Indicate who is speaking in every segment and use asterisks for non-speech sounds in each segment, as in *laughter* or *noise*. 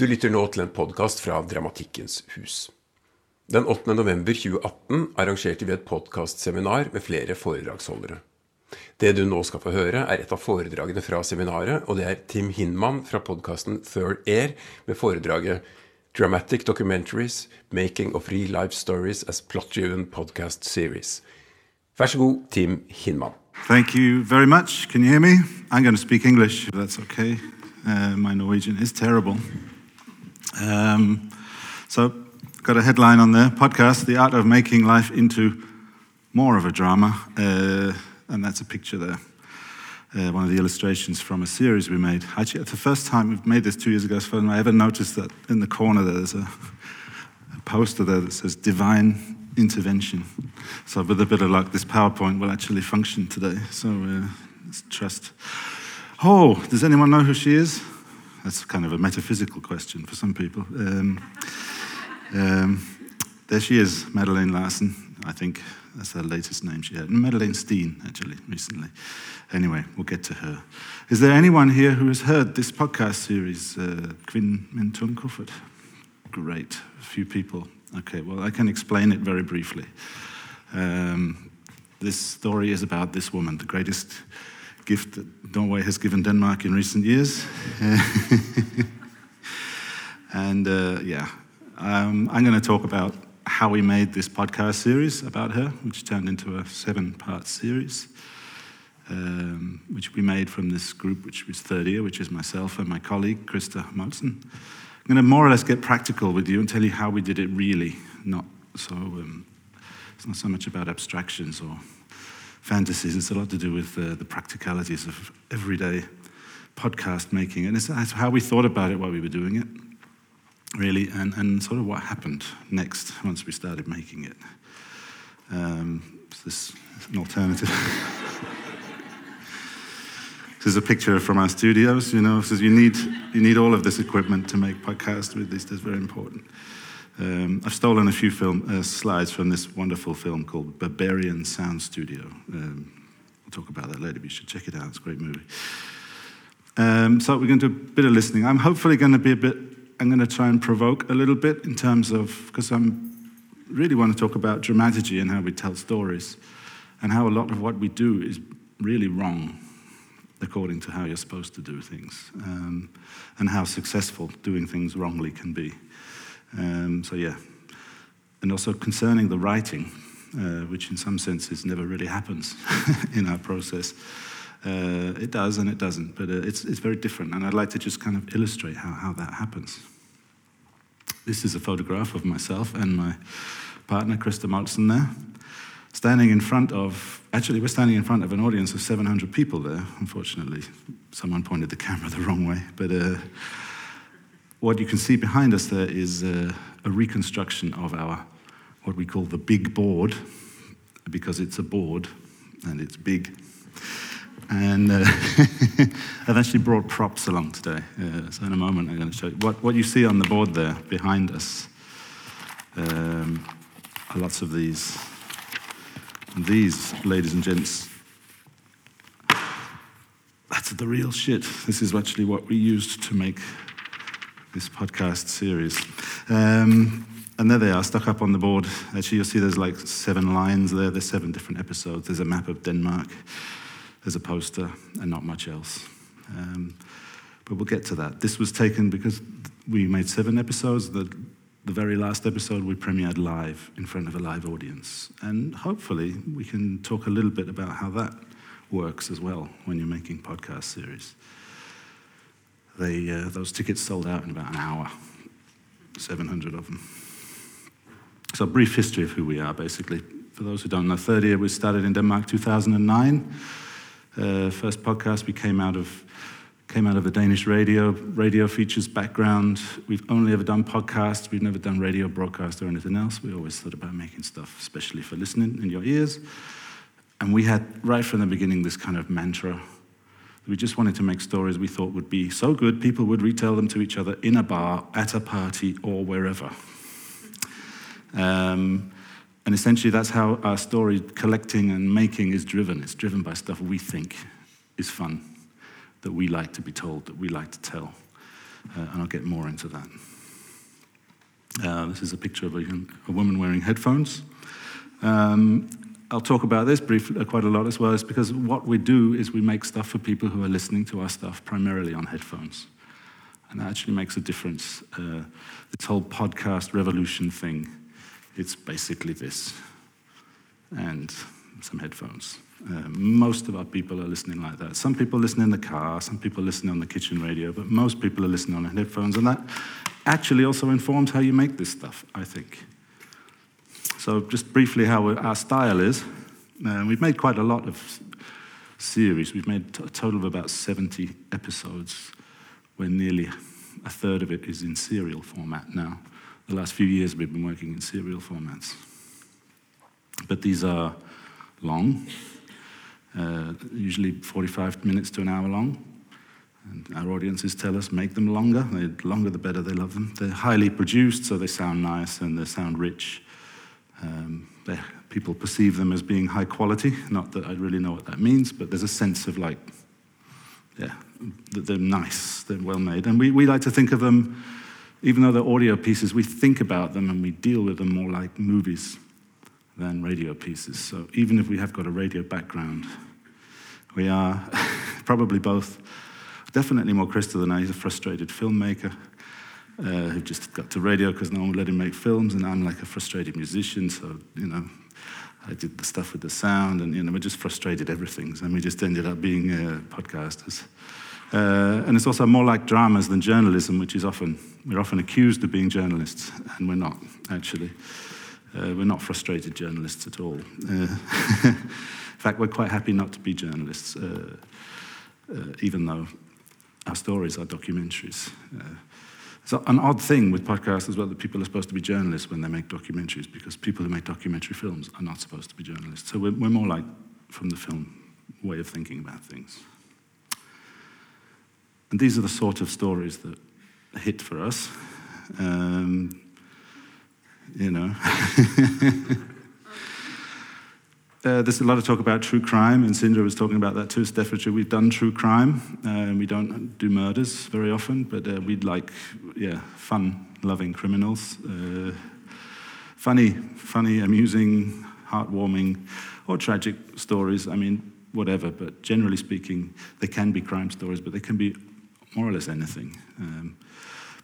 Speaker 1: Du lytter nå til en podkast fra Dramatikkens hus. Den 8. november 2018 arrangerte vi et podkastseminar med flere foredragsholdere. Det du nå skal få høre, er et av foredragene fra seminaret, og det er Tim Hinman fra podkasten Third Air med foredraget Dramatic Documentaries Making of Real Life Stories as Plot-Driven Podcast Series. Vær så god, Tim Hinman.
Speaker 2: Thank you very much. Can you hear me? I'm going to speak English, that's okay. Uh, my Norwegian is terrible. Um, so, got a headline on the podcast The Art of Making Life into More of a Drama. Uh, and that's a picture there. Uh, one of the illustrations from a series we made. Actually, it's the first time we've made this two years ago. So I ever noticed that in the corner there, there's a, a poster there that says Divine Intervention. So, with a bit of luck, this PowerPoint will actually function today. So, uh, let's trust. Oh, does anyone know who she is? That's kind of a metaphysical question for some people. Um, um, there she is, Madeleine Larsen, I think. That's her latest name she had. Madeleine Steen, actually, recently. Anyway, we'll get to her. Is there anyone here who has heard this podcast series, uh, Quinn Mintung Kuffert? Great, a few people. Okay, well, I can explain it very briefly. Um, this story is about this woman, the greatest gift that Norway has given Denmark in recent years. *laughs* and uh, yeah, um, I'm going to talk about how we made this podcast series about her, which turned into a seven part series, um, which we made from this group, which was Third Ear, which is myself and my colleague, Krister Moltzen. I'm going to more or less get practical with you and tell you how we did it really, not so. Um, it's not so much about abstractions or fantasies. It's a lot to do with uh, the practicalities of everyday podcast making. And it's, how we thought about it while we were doing it, really, and, and sort of what happened next once we started making it. Um, is this an alternative? *laughs* this is a picture from our studios, you know, says you need, you need all of this equipment to make podcasts with this. That's very important. Um, I've stolen a few film uh, slides from this wonderful film called Berberian Sound Studio. Um, we'll talk about that later, but you should check it out. It's a great movie. Um, so we're going to do a bit of listening. I'm hopefully going to be a bit. I'm going to try and provoke a little bit in terms of because I'm really want to talk about dramaturgy and how we tell stories, and how a lot of what we do is really wrong according to how you're supposed to do things, um, and how successful doing things wrongly can be. Um, so, yeah. And also concerning the writing, uh, which in some senses never really happens *laughs* in our process. Uh, it does and it doesn't, but uh, it's, it's very different. And I'd like to just kind of illustrate how, how that happens. This is a photograph of myself and my partner, Krister Moltzen, there, standing in front of, actually, we're standing in front of an audience of 700 people there. Unfortunately, someone pointed the camera the wrong way. But uh, what you can see behind us there is uh, a reconstruction of our what we call the big board because it's a board and it's big and uh, *laughs* I've actually brought props along today. Uh, so in a moment, I'm going to show you what, what you see on the board there behind us. Um, are lots of these. And these, ladies and gents, that's the real shit. This is actually what we used to make this podcast series. Um, and there they are, stuck up on the board. Actually, you'll see there's like seven lines there. There's seven different episodes. There's a map of Denmark. There's a poster, and not much else. Um, but we'll get to that. This was taken because we made seven episodes. The, the very last episode we premiered live in front of a live audience. And hopefully, we can talk a little bit about how that works as well when you're making podcast series. They, uh, those tickets sold out in about an hour, 700 of them. So, a brief history of who we are, basically. For those who don't know, Third Ear we started in Denmark 2009. Uh, first podcast we came out of came out of the Danish radio radio features background. We've only ever done podcasts. We've never done radio broadcast or anything else. We always thought about making stuff, especially for listening in your ears. And we had right from the beginning this kind of mantra we just wanted to make stories we thought would be so good people would retell them to each other in a bar, at a party, or wherever. Um, and essentially, that's how our story collecting and making is driven. It's driven by stuff we think is fun, that we like to be told, that we like to tell. uh, and I'll get more into that. Uh, this is a picture of a, a woman wearing headphones. Um, I'll talk about this briefly, uh, quite a lot as well, is because what we do is we make stuff for people who are listening to our stuff primarily on headphones. And that actually makes a difference. Uh, this whole podcast revolution thing, it's basically this and some headphones. Uh, most of our people are listening like that. Some people listen in the car, some people listen on the kitchen radio, but most people are listening on headphones, and that actually also informs how you make this stuff, I think. So, just briefly, how our style is. Uh, we've made quite a lot of series. We've made a total of about 70 episodes, where nearly a third of it is in serial format now. The last few years, we've been working in serial formats. But these are long, uh, usually 45 minutes to an hour long. And our audiences tell us make them longer. The longer, the better they love them. They're highly produced, so they sound nice and they sound rich. Um, people perceive them as being high quality. Not that I really know what that means, but there's a sense of like, yeah, that they're nice, they're well made. And we, we like to think of them, even though they're audio pieces, we think about them and we deal with them more like movies than radio pieces. So even if we have got a radio background, we are *laughs* probably both, definitely more Krister than I. He's a frustrated filmmaker uh, who just got to radio because no one would let him make films, and I'm like a frustrated musician, so, you know, I did the stuff with the sound, and, you know, we just frustrated everything, and we just ended up being uh, podcasters. Uh, and it's also more like dramas than journalism, which is often, we're often accused of being journalists, and we're not, actually. Uh, we're not frustrated journalists at all. Uh, *laughs* in fact, we're quite happy not to be journalists, uh, uh even though our stories are documentaries. So an odd thing with podcasts as well that people are supposed to be journalists when they make documentaries because people who make documentary films are not supposed to be journalists. So we're, we're more like from the film way of thinking about things. And these are the sort of stories that hit for us. Um, you know. *laughs* Uh, there's a lot of talk about true crime, and Sindre was talking about that too. Staffordshire, we've done true crime. Uh, we don't do murders very often, but uh, we'd like, yeah, fun, loving criminals. Uh, funny, funny, amusing, heartwarming, or tragic stories. I mean, whatever, but generally speaking, they can be crime stories, but they can be more or less anything. Um,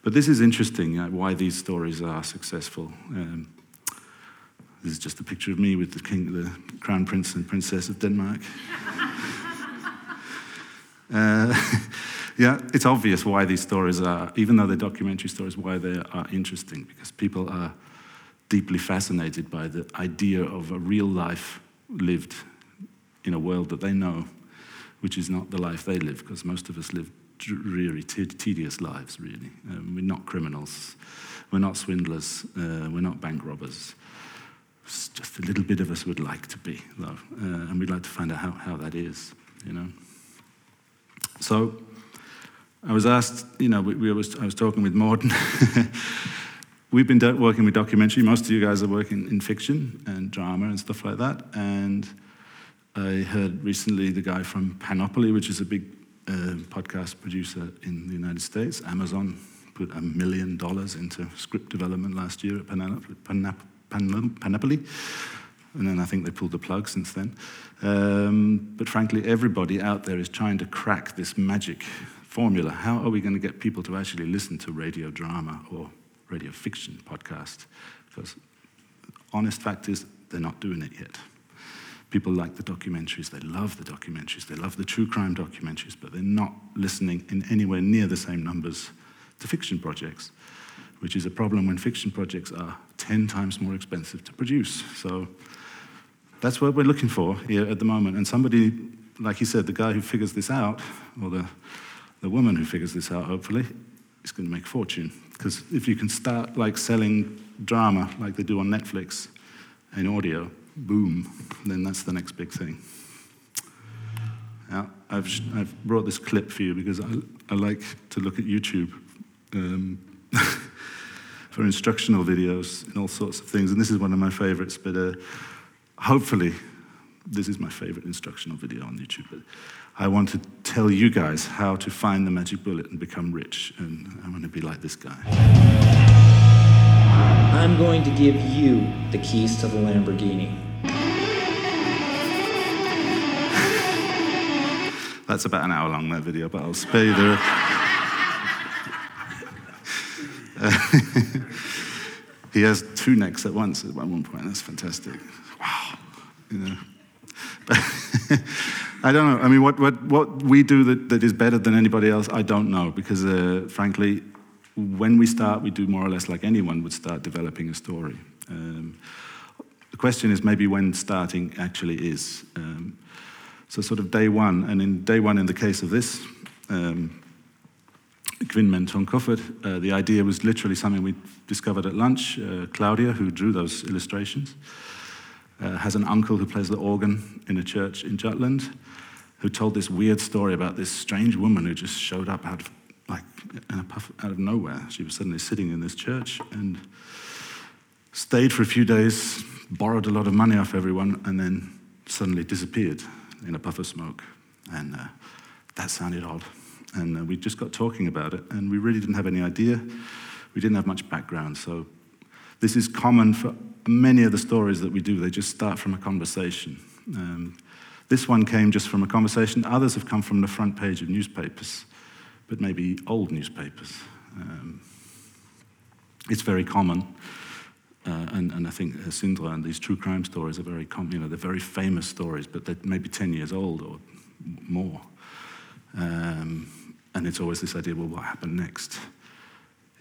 Speaker 2: but this is interesting, uh, why these stories are successful. Um, this is just a picture of me with the king, the crown prince and princess of Denmark. *laughs* uh, *laughs* yeah, it's obvious why these stories are, even though they're documentary stories, why they are interesting, because people are deeply fascinated by the idea of a real life lived in a world that they know, which is not the life they live, because most of us live dreary, tedious lives, really. Um, we're not criminals, we're not swindlers, uh, we're not bank robbers just a little bit of us would like to be, though, uh, and we'd like to find out how, how that is, you know. So I was asked, you know, we, we was, I was talking with Morten. *laughs* We've been do- working with documentary. Most of you guys are working in fiction and drama and stuff like that. And I heard recently the guy from Panoply, which is a big uh, podcast producer in the United States. Amazon put a million dollars into script development last year at Panoply. Panoply. And then I think they pulled the plug since then. Um, but frankly, everybody out there is trying to crack this magic formula. How are we going to get people to actually listen to radio drama or radio fiction podcast? Because honest fact is, they're not doing it yet. People like the documentaries, they love the documentaries, they love the true crime documentaries, but they're not listening in anywhere near the same numbers to fiction projects which is a problem when fiction projects are 10 times more expensive to produce. So that's what we're looking for here at the moment. And somebody, like you said, the guy who figures this out, or the, the woman who figures this out, hopefully, is going to make a fortune. Because if you can start like selling drama like they do on Netflix in audio, boom, then that's the next big thing. Now, I've, I've brought this clip for you because I, I like to look at YouTube. Um, *laughs* for instructional videos and all sorts of things. And this is one of my favorites, but uh, hopefully this is my favorite instructional video on YouTube. But I want to tell you guys how to find the magic bullet and become rich. And I want to be like this guy.
Speaker 3: I'm going to give you the keys to the Lamborghini. *laughs*
Speaker 2: That's about an hour long, that video, but I'll spare you the. *laughs* he has two necks at once at one point. That's fantastic. Wow. You know. *laughs* I don't know. I mean, what, what, what we do that, that is better than anybody else, I don't know. Because, uh, frankly, when we start, we do more or less like anyone would start developing a story. Um, the question is maybe when starting actually is. Um, so, sort of day one, and in day one, in the case of this, um, Kvinmen uh, the idea was literally something we discovered at lunch. Uh, Claudia, who drew those illustrations, uh, has an uncle who plays the organ in a church in Jutland, who told this weird story about this strange woman who just showed up out of, like, puff, out of nowhere. She was suddenly sitting in this church and stayed for a few days, borrowed a lot of money off everyone, and then suddenly disappeared in a puff of smoke. And uh, that sounded odd. And uh, we just got talking about it, and we really didn't have any idea. We didn't have much background. So, this is common for many of the stories that we do. They just start from a conversation. Um, this one came just from a conversation. Others have come from the front page of newspapers, but maybe old newspapers. Um, it's very common. Uh, and, and, I think Sindre and these true crime stories are very common. You know, they're very famous stories, but they're maybe 10 years old or more. Um, and it's always this idea well, what happened next?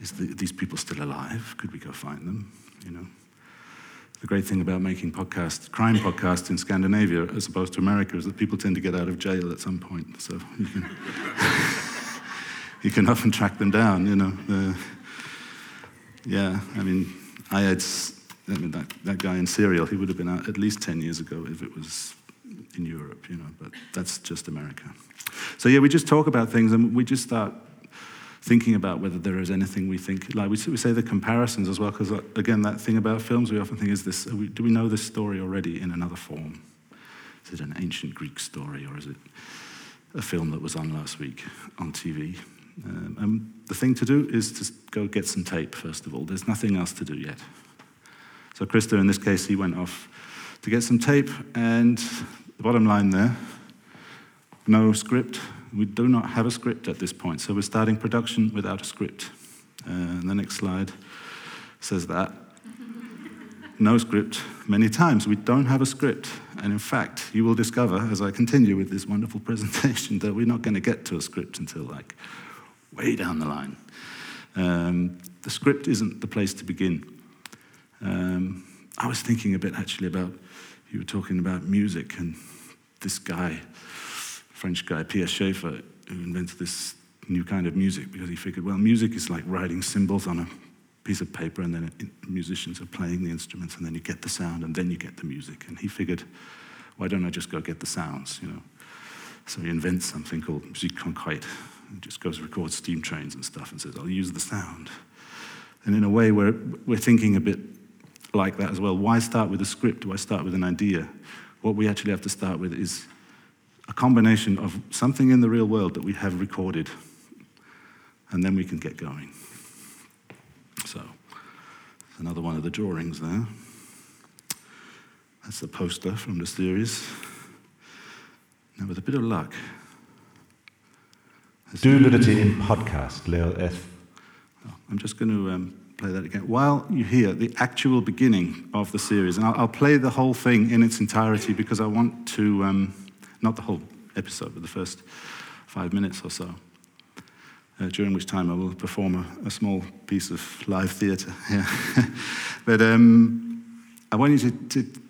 Speaker 2: Is the, these people still alive? Could we go find them? You know? The great thing about making podcasts, crime podcasts in Scandinavia as opposed to America, is that people tend to get out of jail at some point. So you can, *laughs* you can often track them down, you know. Uh, yeah, I mean, I had, I mean, that, that guy in Serial, he would have been out at least 10 years ago if it was in Europe, you know, but that's just America. So, yeah, we just talk about things and we just start thinking about whether there is anything we think, like we, we say the comparisons as well, because uh, again, that thing about films, we often think, is this, we, do we know this story already in another form? Is it an ancient Greek story or is it a film that was on last week on TV? Um, and the thing to do is to go get some tape, first of all. There's nothing else to do yet. So, Krister, in this case, he went off to get some tape, and the bottom line there no script. We do not have a script at this point, so we're starting production without a script. Uh, and the next slide says that. *laughs* no script many times. We don't have a script. And in fact, you will discover as I continue with this wonderful *laughs* presentation that we're not going to get to a script until like way down the line. Um, the script isn't the place to begin. Um, I was thinking a bit actually about, you were talking about music and this guy, French guy, Pierre Schaeffer, who invented this new kind of music because he figured, well, music is like writing symbols on a piece of paper and then musicians are playing the instruments and then you get the sound and then you get the music. And he figured, why don't I just go get the sounds, you know? So he invents something called musique concrète, he just goes record steam trains and stuff and says, I'll use the sound. And in a way, we're, we're thinking a bit like that as well. Why start with a script? Why start with an idea? What we actually have to start with is a combination of something in the real world that we have recorded, and then we can get going. So, another one of the drawings there. That's the poster from the series. Now, with a bit of luck,
Speaker 4: Do til en podcast Leo af...
Speaker 2: I'm just going to um, play that again. While you hear the actual beginning of the series, and I'll, I'll play the whole thing in its entirety because I want to, um, not the whole episode, but the first five minutes or so, uh, during which time I will perform a, a small piece of live theatre. *laughs* Yeah. but um, I want you to, to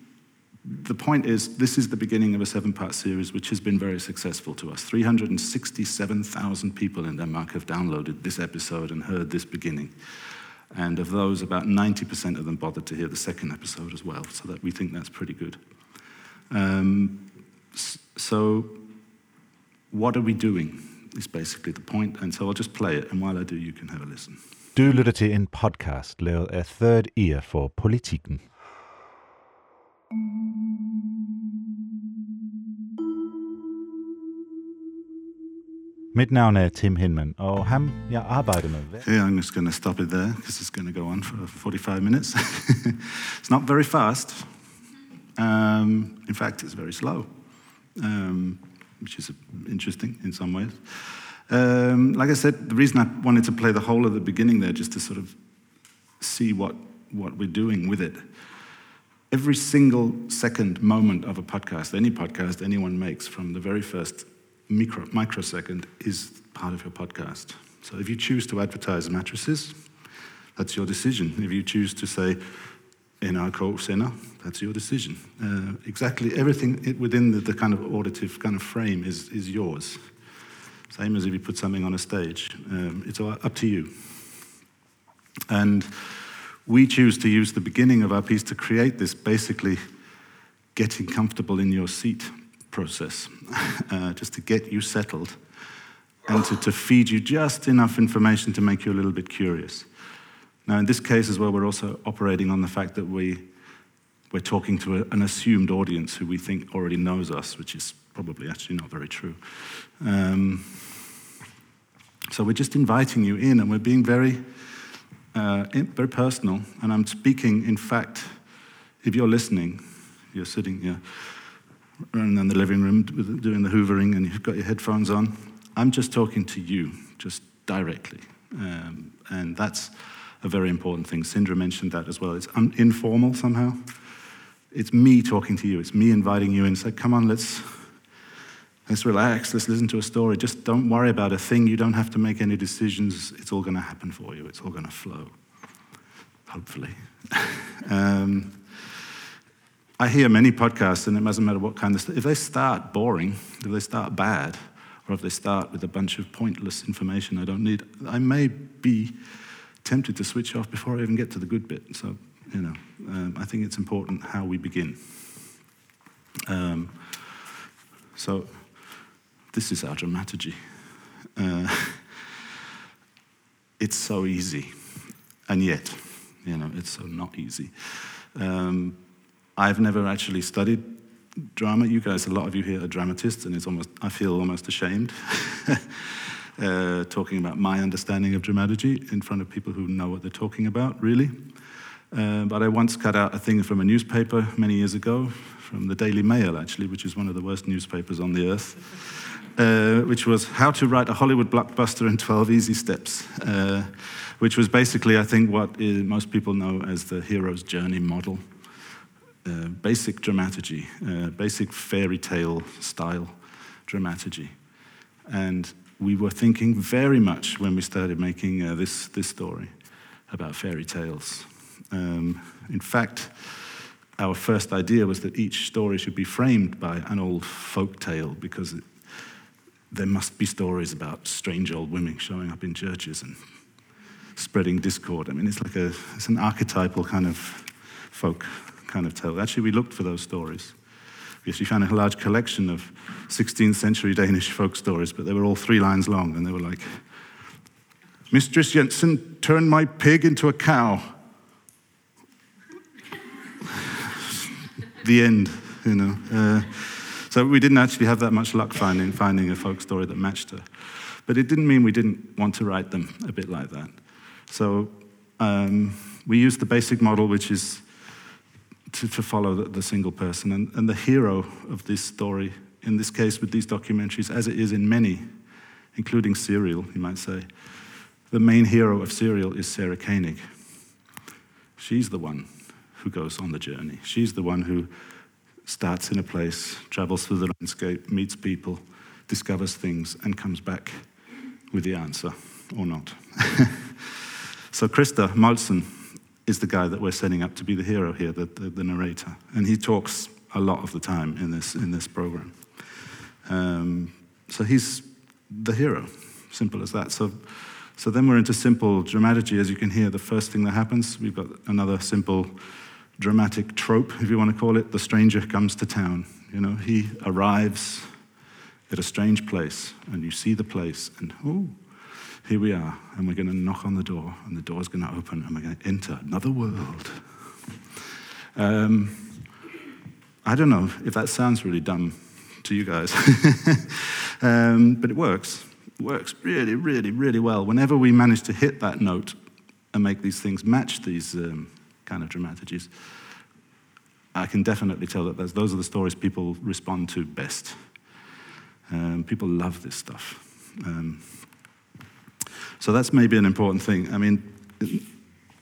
Speaker 2: the point is, this is the beginning of a seven part series which has been very successful to us. 367,000 people in Denmark have downloaded this episode and heard this beginning. And of those, about 90% of them bothered to hear the second episode as well, so that we think that's pretty good. Um, so, what are we doing? Is basically the point. and so I'll just play it, and while I do, you can have a listen.
Speaker 4: Du lytter til podcast lavet af Third Ear for Politiken. Mit navn er Tim Hinman, og ham jeg arbejder med
Speaker 2: Okay, I'm just going to stop it there because it's going to go on for 45 minutes. *laughs* it's not very fast. Um, in fact, it's very slow, um, which is interesting in some ways. Um, like I said, the reason I wanted to play the whole of the beginning there, just to sort of see what, what we're doing with it. Every single second moment of a podcast, any podcast anyone makes from the very first micro, microsecond, is part of your podcast. So if you choose to advertise mattresses, that's your decision. If you choose to say NRK Sena, that's your decision. Uh, exactly everything within the, the kind of auditive kind of frame is, is yours. Same as if you put something on a stage. Um, it's up to you. And we choose to use the beginning of our piece to create this basically getting comfortable in your seat process, *laughs* uh, just to get you settled and to, to feed you just enough information to make you a little bit curious. Now, in this case as well, we're also operating on the fact that we, we're talking to a, an assumed audience who we think already knows us, which is probably actually not very true. Um, so we're just inviting you in, and we're being very, uh, very personal. And I'm speaking, in fact, if you're listening, you're sitting here running in the living room doing the hoovering, and you've got your headphones on. I'm just talking to you, just directly, um, and that's a very important thing. Sindre mentioned that as well. It's un- informal somehow. It's me talking to you. It's me inviting you in. Say, come on, let's Let's relax. Let's listen to a story. Just don't worry about a thing. You don't have to make any decisions. It's all going to happen for you. It's all going to flow. Hopefully. *laughs* um, I hear many podcasts, and it doesn't matter what kind of stuff. If they start boring, if they start bad, or if they start with a bunch of pointless information I don't need, I may be tempted to switch off before I even get to the good bit. So, you know, um, I think it's important how we begin. Um, so, this is our dramaturgy. Uh, *laughs* it's so easy, and yet, you know, it's so not easy. Um, I've never actually studied drama. You guys, a lot of you here are dramatists, and it's almost, I feel almost ashamed *laughs* uh, talking about my understanding of dramaturgy in front of people who know what they're talking about, really. Uh, but I once cut out a thing from a newspaper many years ago, from the Daily Mail, actually, which is one of the worst newspapers on the earth, uh, which was How to Write a Hollywood Blockbuster in 12 Easy Steps, uh, which was basically, I think, what uh, most people know as the hero's journey model. Uh, basic dramaturgy, uh, basic fairy tale style dramaturgy. And we were thinking very much when we started making uh, this, this story about fairy tales. Um, in fact, our first idea was that each story should be framed by an old folk tale because it, there must be stories about strange old women showing up in churches and spreading discord. I mean, it's like a it's an archetypal kind of folk kind of tale. Actually, we looked for those stories. We actually found a large collection of 16th century Danish folk stories, but they were all three lines long, and they were like, Mistress Jensen turned my pig into a cow. *laughs* the end, you know. Uh, so we didn't actually have that much luck finding, finding a folk story that matched her. But it didn't mean we didn't want to write them a bit like that. So um, we used the basic model, which is to, to follow the, the single person. And, and the hero of this story, in this case with these documentaries, as it is in many, including Serial, you might say, the main hero of Serial is Sarah Koenig. She's the one who goes on the journey. She's the one who starts in a place, travels through the landscape, meets people, discovers things, and comes back with the answer or not. *laughs* so Krister Moltzen is the guy that we're setting up to be the hero here, the, the, the narrator, and he talks a lot of the time in this in this program. Um, so he's the hero, simple as that. So. So then we're into simple dramaturgy. As you can hear, the first thing that happens, we've got another simple dramatic trope, if you want to call it. The stranger comes to town. You know, he arrives at a strange place, and you see the place, and oh, here we are, and we're going to knock on the door, and the door's going to open, and we're going to enter another world. Um, I don't know if that sounds really dumb to you guys, *laughs* um, but it works. works really, really, really well. Whenever we manage to hit that note and make these things match these um, kind of dramaturgies, I can definitely tell that those are the stories people respond to best. Um, people love this stuff. So that's maybe an important thing. I mean,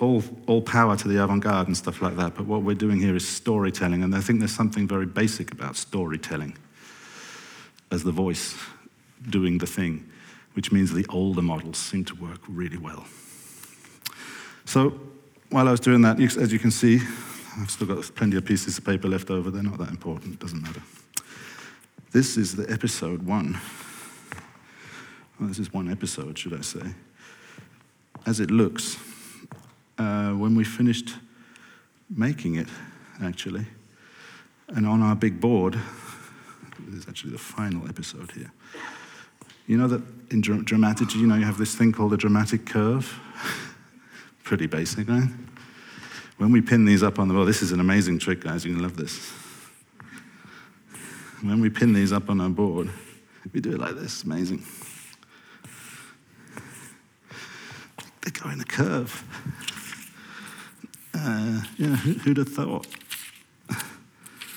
Speaker 2: all, all power to the avant garde and stuff like that, but what we're doing here is storytelling, and I think there's something very basic about storytelling as the voice doing the thing, which means the older models seem to work really well. So while I was doing that, as you can see, I've still got plenty of pieces of paper left over. They're not that important, doesn't matter. This is the episode one. Well, this is one episode, should I say. As it looks, uh, when we finished making it, actually, and on our big board, this is actually the final episode here. You know that in dr- dramaturgy, you know, you have this thing called a dramatic curve? *laughs* Pretty basic, right? When we pin these up on the wall, this is an amazing trick, guys. You're going to love this. When we pin these up on our board, we do it like this. Amazing. They go in a curve. Uh, yeah, who, would have thought?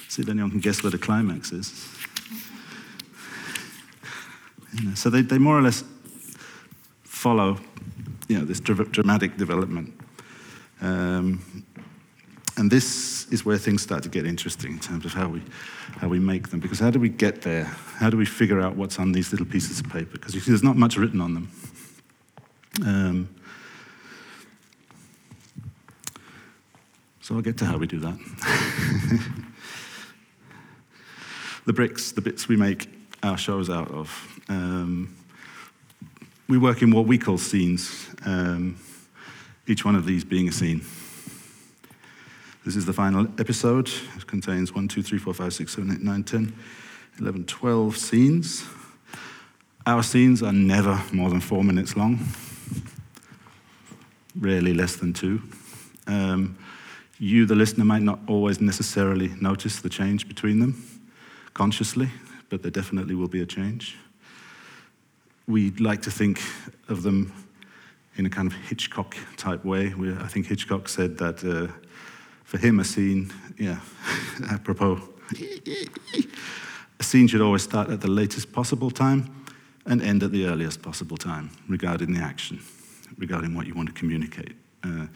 Speaker 2: See if anyone can guess where the climax is. You know, so they, they more or less follow you know, this dramatic development. Um, and this is where things start to get interesting in terms of how we, how we make them. Because how do we get there? How do we figure out what's on these little pieces of paper? Because there's not much written on them. Um, so I'll get to how we do that. *laughs* the bricks, the bits we make our shows out of. Um, we work in what we call scenes, um, each one of these being a scene. This is the final episode. It contains 1, 2, 3, 4, 5, 6, 7, 8, 9, 10, 11, 12 scenes. Our scenes are never more than four minutes long, rarely less than two. Um, you, the listener, might not always necessarily notice the change between them consciously, but there definitely will be a change. We like to think of them in a kind of Hitchcock type way. I think Hitchcock said that uh, for him, a scene, yeah, *laughs* apropos, a scene should always start at the latest possible time and end at the earliest possible time regarding the action, regarding what you want to communicate. Uh,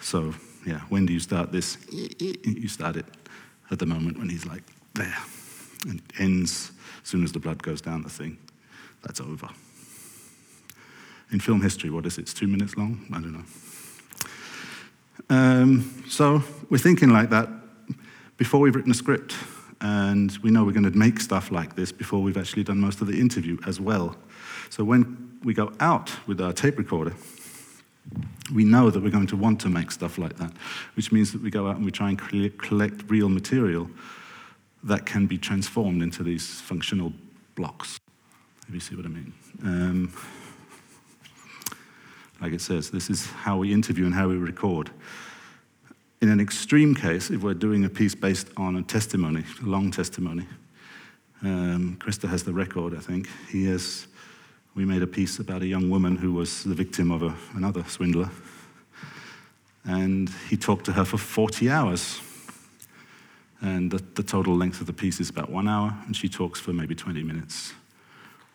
Speaker 2: so, yeah, when do you start this? You start it at the moment when he's like there, and ends as soon as the blood goes down the thing. That's over. In film history, what is it? It's two minutes long? I don't know. Um, so we're thinking like that before we've written a script. And we know we're going to make stuff like this before we've actually done most of the interview as well. So when we go out with our tape recorder, we know that we're going to want to make stuff like that, which means that we go out and we try and collect real material that can be transformed into these functional blocks, if you see what I mean. Um, like it says, this is how we interview and how we record. In an extreme case, if we're doing a piece based on a testimony, a long testimony, um, Krister has the record, I think. He has, we made a piece about a young woman who was the victim of a, another swindler. And he talked to her for 40 hours. And the, the total length of the piece is about one hour, and she talks for maybe 20 minutes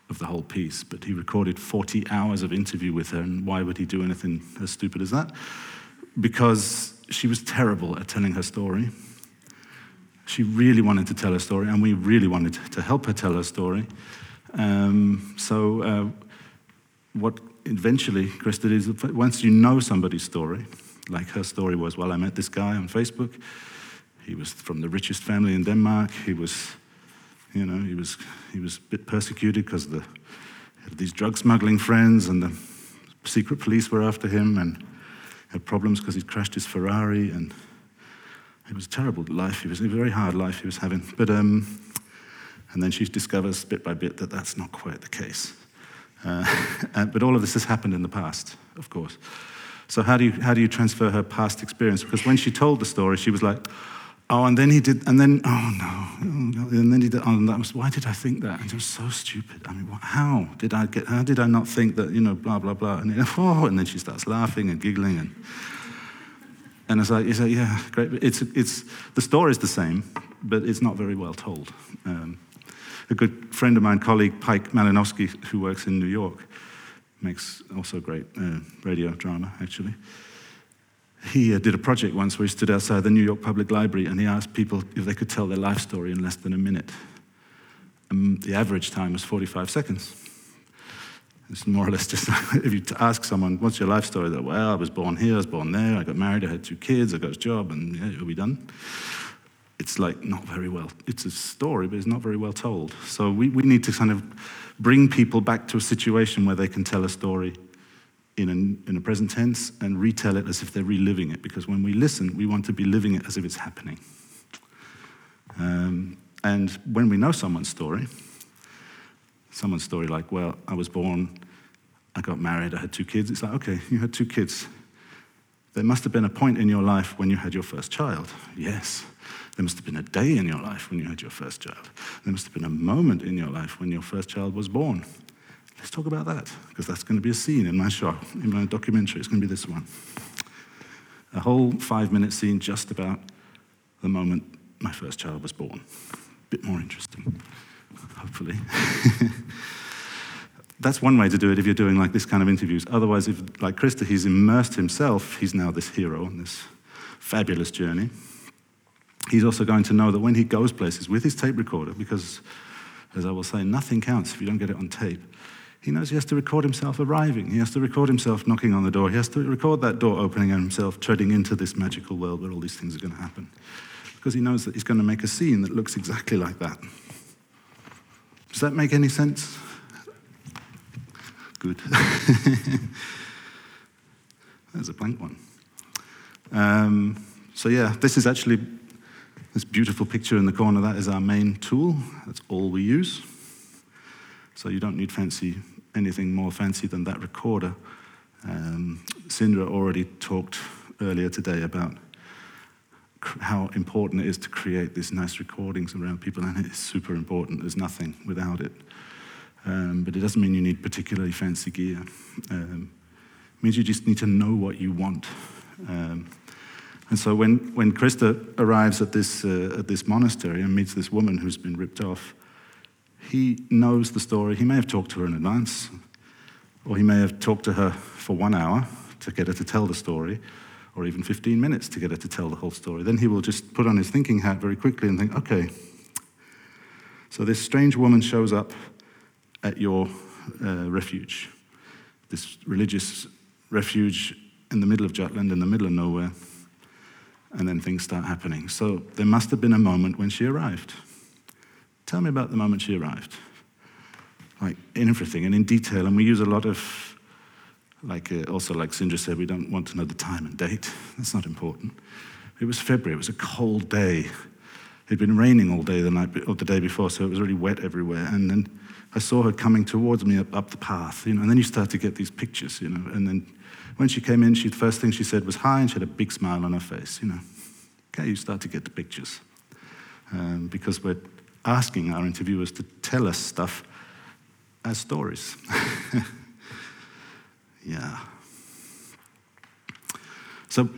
Speaker 2: of the whole piece, but he recorded 40 hours of interview with her, and why would he do anything as stupid as that? Because she was terrible at telling her story. She really wanted to tell her story, and we really wanted to help her tell her story. Um, so, uh, what eventually Krister did is once you know somebody's story, like her story was, well, I met this guy on Facebook. He was from the richest family in Denmark. He was you know, he was, he was a bit persecuted because the, these drug smuggling friends and the secret police were after him and had problems because he'd crashed his Ferrari and it was a terrible life. It was a very hard life he was having. But, um, and then she discovers bit by bit that that's not quite the case. Uh, *laughs* but all of this has happened in the past, of course. So how do, you, how do you transfer her past experience? Because when she told the story, she was like, Oh, and then he did, and then, oh no, and then he did, oh, and that was, why did I think that? And it was so stupid. I mean, what, how did I get, how did I not think that, you know, blah, blah, blah. And, then, *laughs* oh, and then she starts laughing and giggling. And, and it's like, it's like yeah, great. It's, it's, the story's the same, but it's not very well told. Um, a good friend of mine, colleague Pike Malinowski, who works in New York, makes also great uh, radio drama, actually he uh, did a project once where he stood outside the New York Public Library and he asked people if they could tell their life story in less than a minute. And the average time was 45 seconds. It's more or less just *laughs* if you ask someone, what's your life story? They're, well, I was born here, I was born there, I got married, I had two kids, I got a job, and it'll be done. It's like not very well, it's a story, but it's not very well told. So we, we need to kind of bring people back to a situation where they can tell a story in a, in a present tense and retell it as if they're reliving it, because when we listen, we want to be living it as if it's happening. Um, and when we know someone's story, someone's story like, well, I was born, I got married, I had two kids, it's like, okay, you had two kids. There must have been a point in your life when you had your first child. Yes. There must have been a day in your life when you had your first child. There must have been a moment in your life when your first child was born. Let's talk about that, because that's going to be a scene in my show, in my documentary. It's going to be this one. A whole five minute scene just about the moment my first child was born. A bit more interesting, hopefully. *laughs* that's one way to do it if you're doing like this kind of interviews. Otherwise, if like Krister, he's immersed himself, he's now this hero on this fabulous journey. He's also going to know that when he goes places with his tape recorder, because as I will say, nothing counts if you don't get it on tape. He knows he has to record himself arriving. He has to record himself knocking on the door. He has to record that door opening and himself treading into this magical world where all these things are going to happen. Because he knows that he's going to make a scene that looks exactly like that. Does that make any sense? Good. *laughs* There's a blank one. Um, so, yeah, this is actually this beautiful picture in the corner. That is our main tool. That's all we use. So, you don't need fancy anything more fancy than that recorder. Um, Sindre already talked earlier today about how important it is to create these nice recordings around people, and it's super important. There's nothing without it. Um, but it doesn't mean you need particularly fancy gear. Um, it means you just need to know what you want. Um, and so when, when Krister arrives at this, uh, at this monastery and meets this woman who's been ripped off, he knows the story. He may have talked to her in advance, or he may have talked to her for one hour to get her to tell the story, or even 15 minutes to get her to tell the whole story. Then he will just put on his thinking hat very quickly and think, okay, so this strange woman shows up at your uh, refuge, this religious refuge in the middle of Jutland, in the middle of nowhere, and then things start happening. So there must have been a moment when she arrived. Tell me about the moment she arrived. Like in everything and in detail. And we use a lot of, like uh, also like Sindre said, we don't want to know the time and date. That's not important. It was February. It was a cold day. It'd been raining all day the night or the day before, so it was really wet everywhere. And then I saw her coming towards me up, up the path, you know. And then you start to get these pictures, you know. And then when she came in, she the first thing she said was hi, and she had a big smile on her face, you know. Okay, you start to get the pictures um, because we're asking our interviewers to tell us stuff as stories. *laughs* yeah. So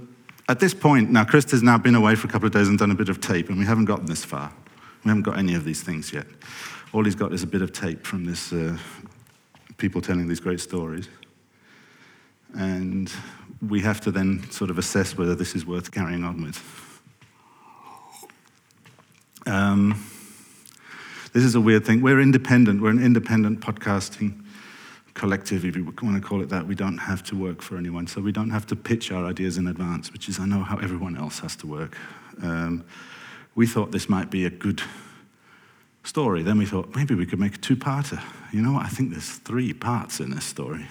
Speaker 2: at this point, now Chris has now been away for a couple of days and done a bit of tape, and we haven't gotten this far. We haven't got any of these things yet. All he's got is a bit of tape from this uh, people telling these great stories. And we have to then sort of assess whether this is worth carrying on with. Um, this is a weird thing. We're independent. We're an independent podcasting collective, if you want to call it that. We don't have to work for anyone, so we don't have to pitch our ideas in advance, which is, I know, how everyone else has to work. Um, we thought this might be a good story. Then we thought maybe we could make a two-parter. You know what? I think there's three parts in this story.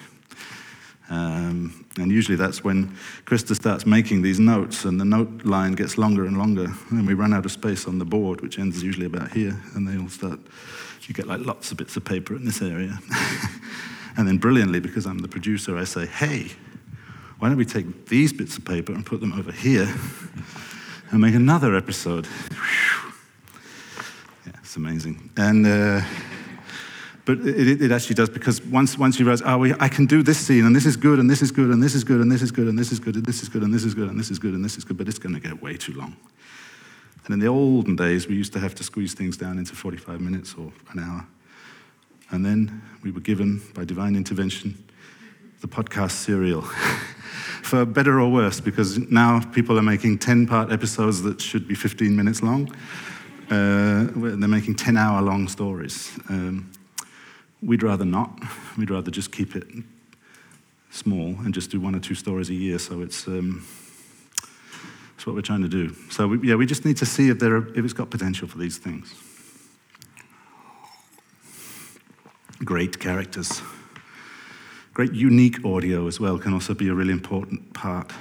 Speaker 2: Um, and usually that's when Krister starts making these notes, and the note line gets longer and longer, and we run out of space on the board, which ends usually about here, and they all start. You get like lots of bits of paper in this area. *laughs* and then brilliantly, because I'm the producer, I say, hey, why don't we take these bits of paper and put them over here? *laughs* and make another episode. Whew. *laughs* Yeah, it's amazing. And uh, but it, it, actually does because once once you realize, oh, we, I can do this scene, and this is good, and this is good, and this is good, and this is good, and this is good, and this is good, and this is good, and this is good, and this is good, but it's going to get way too long. And in the olden days, we used to have to squeeze things down into 45 minutes or an hour. And then we were given, by divine intervention, the podcast serial. *laughs* For better or worse, because now people are making 10 part episodes that should be 15 minutes long. Uh, they're making 10 hour long stories. Um, we'd rather not. *laughs* We'd rather just keep it small and just do one or two stories a year. So it's. Um, that's what we're trying to do. So, we, yeah, we just need to see if, there are, if it's got potential for these things. Great characters. Great unique audio as well can also be a really important part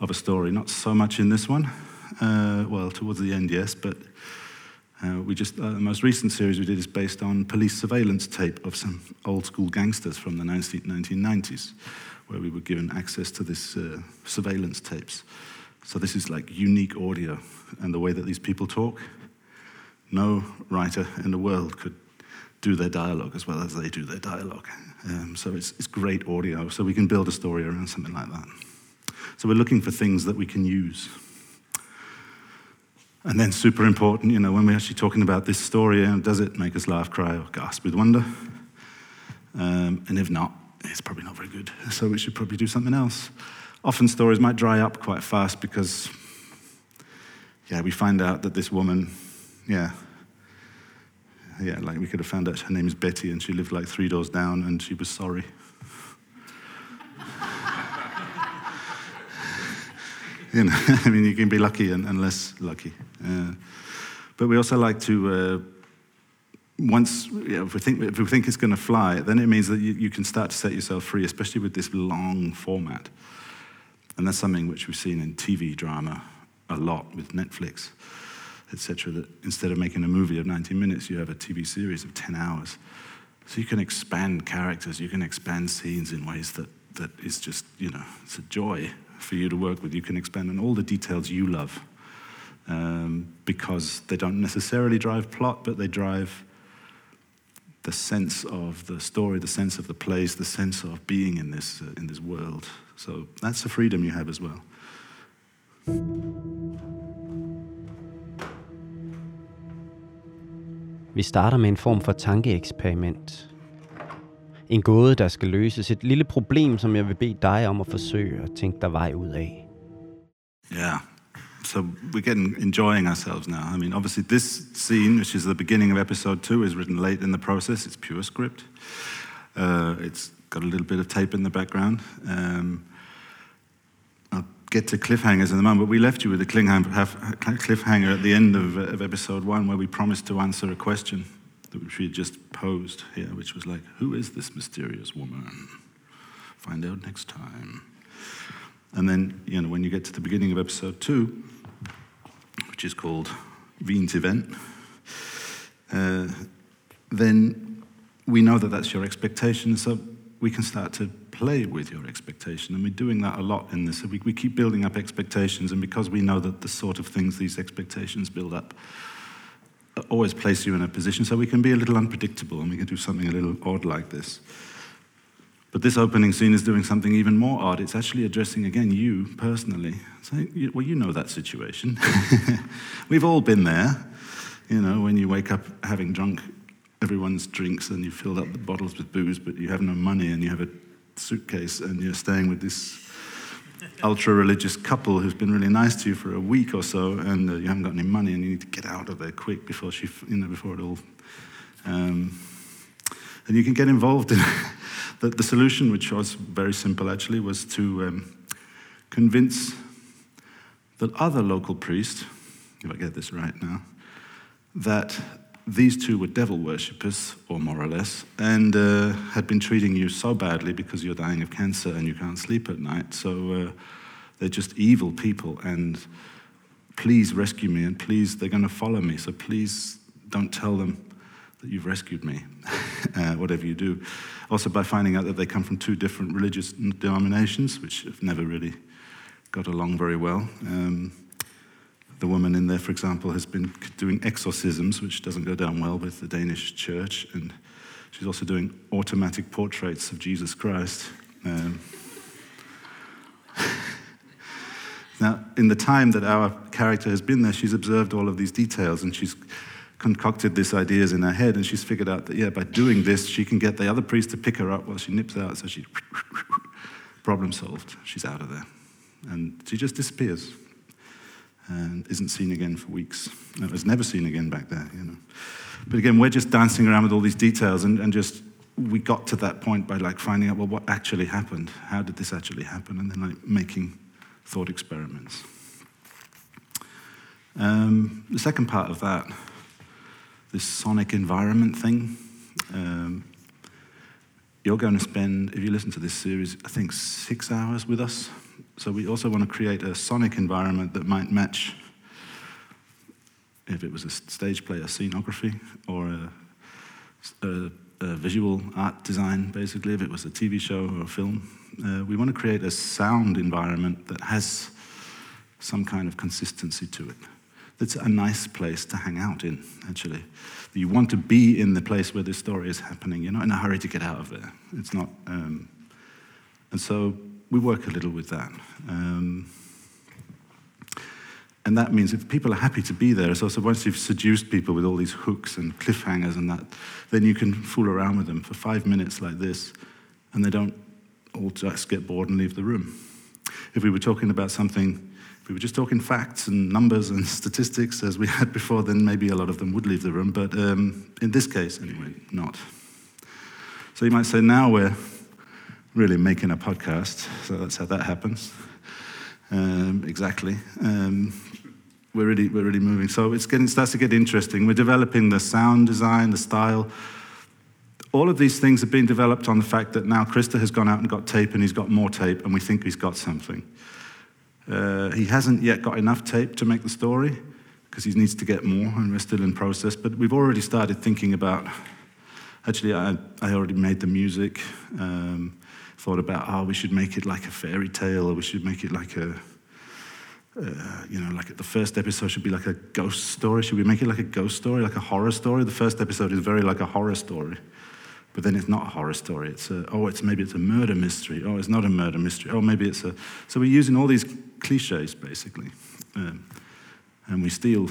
Speaker 2: of a story. Not so much in this one, uh, well, towards the end, yes, but uh, we just, uh, the most recent series we did is based on police surveillance tape of some old school gangsters from the 1990s, where we were given access to this uh, surveillance tapes. So this is like unique audio and the way that these people talk. No writer in the world could do their dialogue as well as they do their dialogue. Um, so it's, it's great audio. So we can build a story around something like that. So we're looking for things that we can use. And then, super important, you know, when we're actually talking about this story, does it make us laugh, cry, or gasp with wonder? Um, and if not, it's probably not very good. So we should probably do something else often stories might dry up quite fast because, yeah, we find out that this woman, yeah, yeah, like we could have found out her name is Betty and she lived like three doors down and she was sorry. You know, *laughs* I mean, you can be lucky and, and less lucky. Uh, but we also like to, uh, once, you know, if, we think, if we think it's going to fly, then it means that you, you can start to set yourself free, especially with this long format. And that's something which we've seen in TV drama a lot with Netflix, etc. That instead of making a movie of 90 minutes, you have a TV series of 10 hours. So you can expand characters, you can expand scenes in ways that, that is just, you know, it's a joy for you to work with. You can expand on all the details you love um, because they don't necessarily drive plot, but they drive the sense of the story, the sense of the place, the sense of being in this, uh, in this world. So that's the freedom you have as well.
Speaker 5: Vi starter med en form for tankeeksperiment. En gåde, der skal løses. Et lille problem, som jeg vil bede dig om at forsøge at tænke dig vej ud af.
Speaker 2: Yeah. So we're getting enjoying ourselves now. I mean, obviously, this scene, which is the beginning of episode two, is written late in the process. It's pure script. Uh, it's got a little bit of tape in the background. Um, I'll get to cliffhangers in a moment, but we left you with a cliffhanger at the end of, of episode one where we promised to answer a question which we had just posed here, which was like, Who is this mysterious woman? Find out next time. And then, you know, when you get to the beginning of episode two, which is called Wien's Event, uh, then we know that that's your expectation, so we can start to play with your expectation. And we're doing that a lot in this. We, we keep building up expectations, and because we know that the sort of things these expectations build up always place you in a position so we can be a little unpredictable and we can do something a little odd like this. But this opening scene is doing something even more odd. It's actually addressing, again, you personally. Saying, well, you know that situation. *laughs* We've all been there. You know, when you wake up having drunk everyone's drinks and you filled up the bottles with booze, but you have no money and you have a suitcase and you're staying with this ultra religious couple who's been really nice to you for a week or so and uh, you haven't got any money and you need to get out of there quick before she, you know, before it all. Um, and you can get involved in *laughs* the, the solution, which was very simple actually, was to um, convince the other local priest, if I get this right now, that these two were devil worshippers, or more or less, and uh, had been treating you so badly because you're dying of cancer and you can't sleep at night. So uh, they're just evil people, and please rescue me, and please, they're going to follow me. So please don't tell them that you've rescued me, *laughs* uh, whatever you do. Also, by finding out that they come from two different religious denominations, which have never really got along very well. Um, The woman in there, for example, has been doing exorcisms, which doesn't go down well with the Danish church, and she's also doing automatic portraits of Jesus Christ. Um, *laughs* now, in the time that our character has been there, she's observed all of these details and she's concocted these ideas in her head, and she's figured out that, yeah, by doing this, she can get the other priest to pick her up while she nips out, so she. *laughs* Problem solved. She's out of there. And she just disappears and isn't seen again for weeks. It was never seen again back there, you know. But again, we're just dancing around with all these details and, and just we got to that point by like finding out well what actually happened how did this actually happen and then like making thought experiments um, the second part of that this sonic environment thing um, you're going to spend if you listen to this series i think six hours with us so we also want to create a sonic environment that might match if it was a stage play, a scenography, or a, a, a visual art design, basically, if it was a TV show or a film. Uh, we want to create a sound environment that has some kind of consistency to it. That's a nice place to hang out in, actually. You want to be in the place where the story is happening. You're not in a hurry to get out of there. It's not. Um, and so we work a little with that. Um, and that means if people are happy to be there, so, so once you've seduced people with all these hooks and cliffhangers and that, then you can fool around with them for five minutes like this, and they don't all just get bored and leave the room. If we were talking about something, if we were just talking facts and numbers and *laughs* statistics as we had before, then maybe a lot of them would leave the room, but um, in this case, anyway, not. So you might say, now we're really making a podcast. So that's how that happens. Um, exactly. Um, we're really, we're really moving. So it's getting, starts to get interesting. We're developing the sound design, the style. All of these things have been developed on the fact that now Krister has gone out and got tape, and he's got more tape, and we think he's got something. Uh, he hasn't yet got enough tape to make the story because he needs to get more, and we're still in process. But we've already started thinking about. Actually, I, I already made the music. Um, thought about, oh, we should make it like a fairy tale, or we should make it like a, uh, you know, like the first episode should be like a ghost story. Should we make it like a ghost story, like a horror story? The first episode is very like a horror story, but then it's not a horror story. It's a, oh, it's maybe it's a murder mystery. Oh, it's not a murder mystery. Oh, maybe it's a. So we're using all these cliches basically, um, and we steal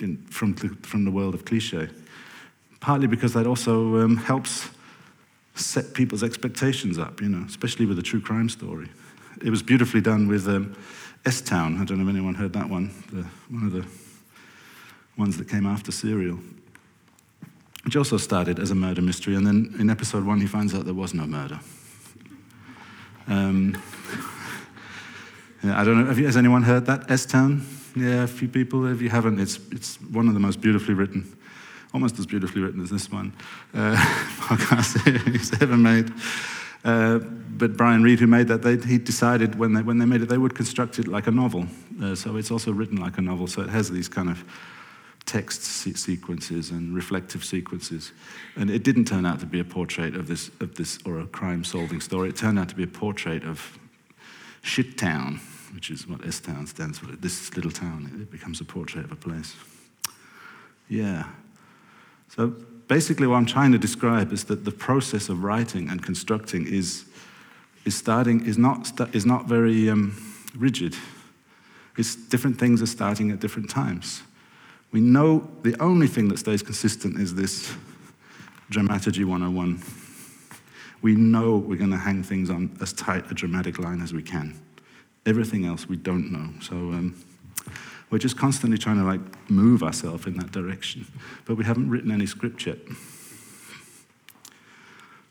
Speaker 2: in, from the, from the world of cliche, partly because that also um, helps set people's expectations up, you know, especially with a true crime story. It was beautifully done with um, S Town. I don't know if anyone heard that one, the, one of the ones that came after Serial, which also started as a murder mystery. And then in episode one, he finds out there was no murder. Um, *laughs* yeah, I don't know. You, has anyone heard that? S Town? Yeah, a few people. If you haven't, it's, it's one of the most beautifully written almost as beautifully written as this one, uh, podcast series ever made. Uh, but Brian Reed, who made that, they, he decided when they, when they made it, they would construct it like a novel. Uh, so it's also written like a novel. So it has these kind of text se- sequences and reflective sequences. And it didn't turn out to be a portrait of this, of this or a crime solving story. It turned out to be a portrait of Shit Town, which is what S Town stands for. This little town, it becomes a portrait of a place. Yeah. So basically, what I'm trying to describe is that the process of writing and constructing is, is starting is not is not very um, rigid. It's different things are starting at different times. We know the only thing that stays consistent is this dramaturgy 101. We know we're going to hang things on as tight a dramatic line as we can. Everything else we don't know. So. Um, we're just constantly trying to like move ourselves in that direction, but we haven't written any script yet.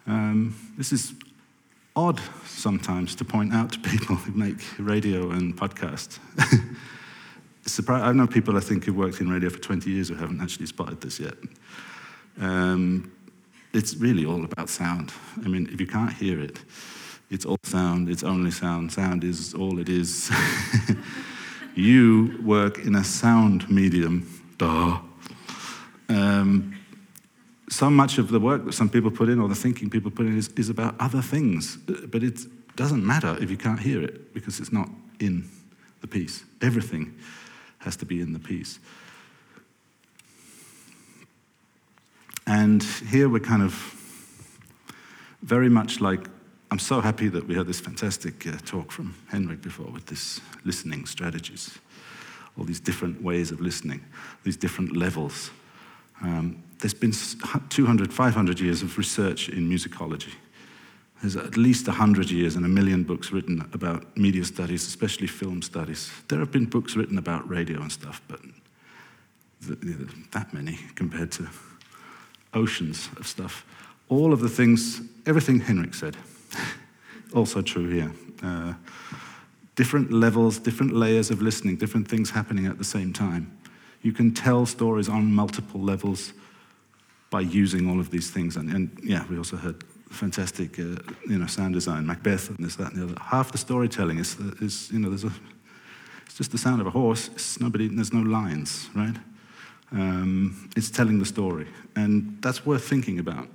Speaker 2: Um, this is odd sometimes to point out to people who make radio and podcasts. *laughs* I know people I think who've worked in radio for 20 years who haven't actually spotted this yet. Um, it's really all about sound. I mean, if you can't hear it, it's all sound, it's only sound. Sound is all it is. *laughs* You work in a sound medium. Duh. Um, so much of the work that some people put in or the thinking people put in is, is about other things. But it doesn't matter if you can't hear it because it's not in the piece. Everything has to be in the piece. And here we're kind of very much like I'm so happy that we had this fantastic uh, talk from Henrik before with this listening strategies, all these different ways of listening, these different levels. Um, there's been 200, 500 years of research in musicology. There's at least 100 years and a million books written about media studies, especially film studies. There have been books written about radio and stuff, but that many compared to oceans of stuff. All of the things, everything Henrik said, *laughs* also true here. Uh, different levels, different layers of listening, different things happening at the same time. You can tell stories on multiple levels by using all of these things. And, and yeah, we also heard fantastic, uh, you know, sound design, Macbeth, and this, that, and the other. Half the storytelling is, is you know, there's a, it's just the sound of a horse. It's nobody, there's no lines, right? Um, it's telling the story, and that's worth thinking about.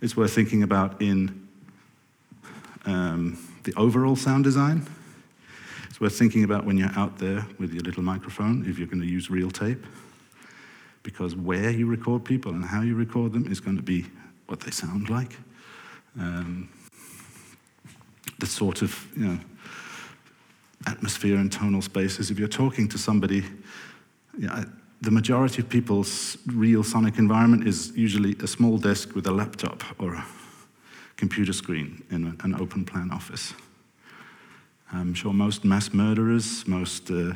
Speaker 2: It's worth thinking about in um, the overall sound design. It's worth thinking about when you're out there with your little microphone, if you're going to use real tape, because where you record people and how you record them is going to be what they sound like. Um, the sort of, you know, atmosphere and tonal spaces. If you're talking to somebody, you know, the majority of people's real sonic environment is usually a small desk with a laptop or a computer screen in an open plan office. I'm sure most mass murderers, most uh,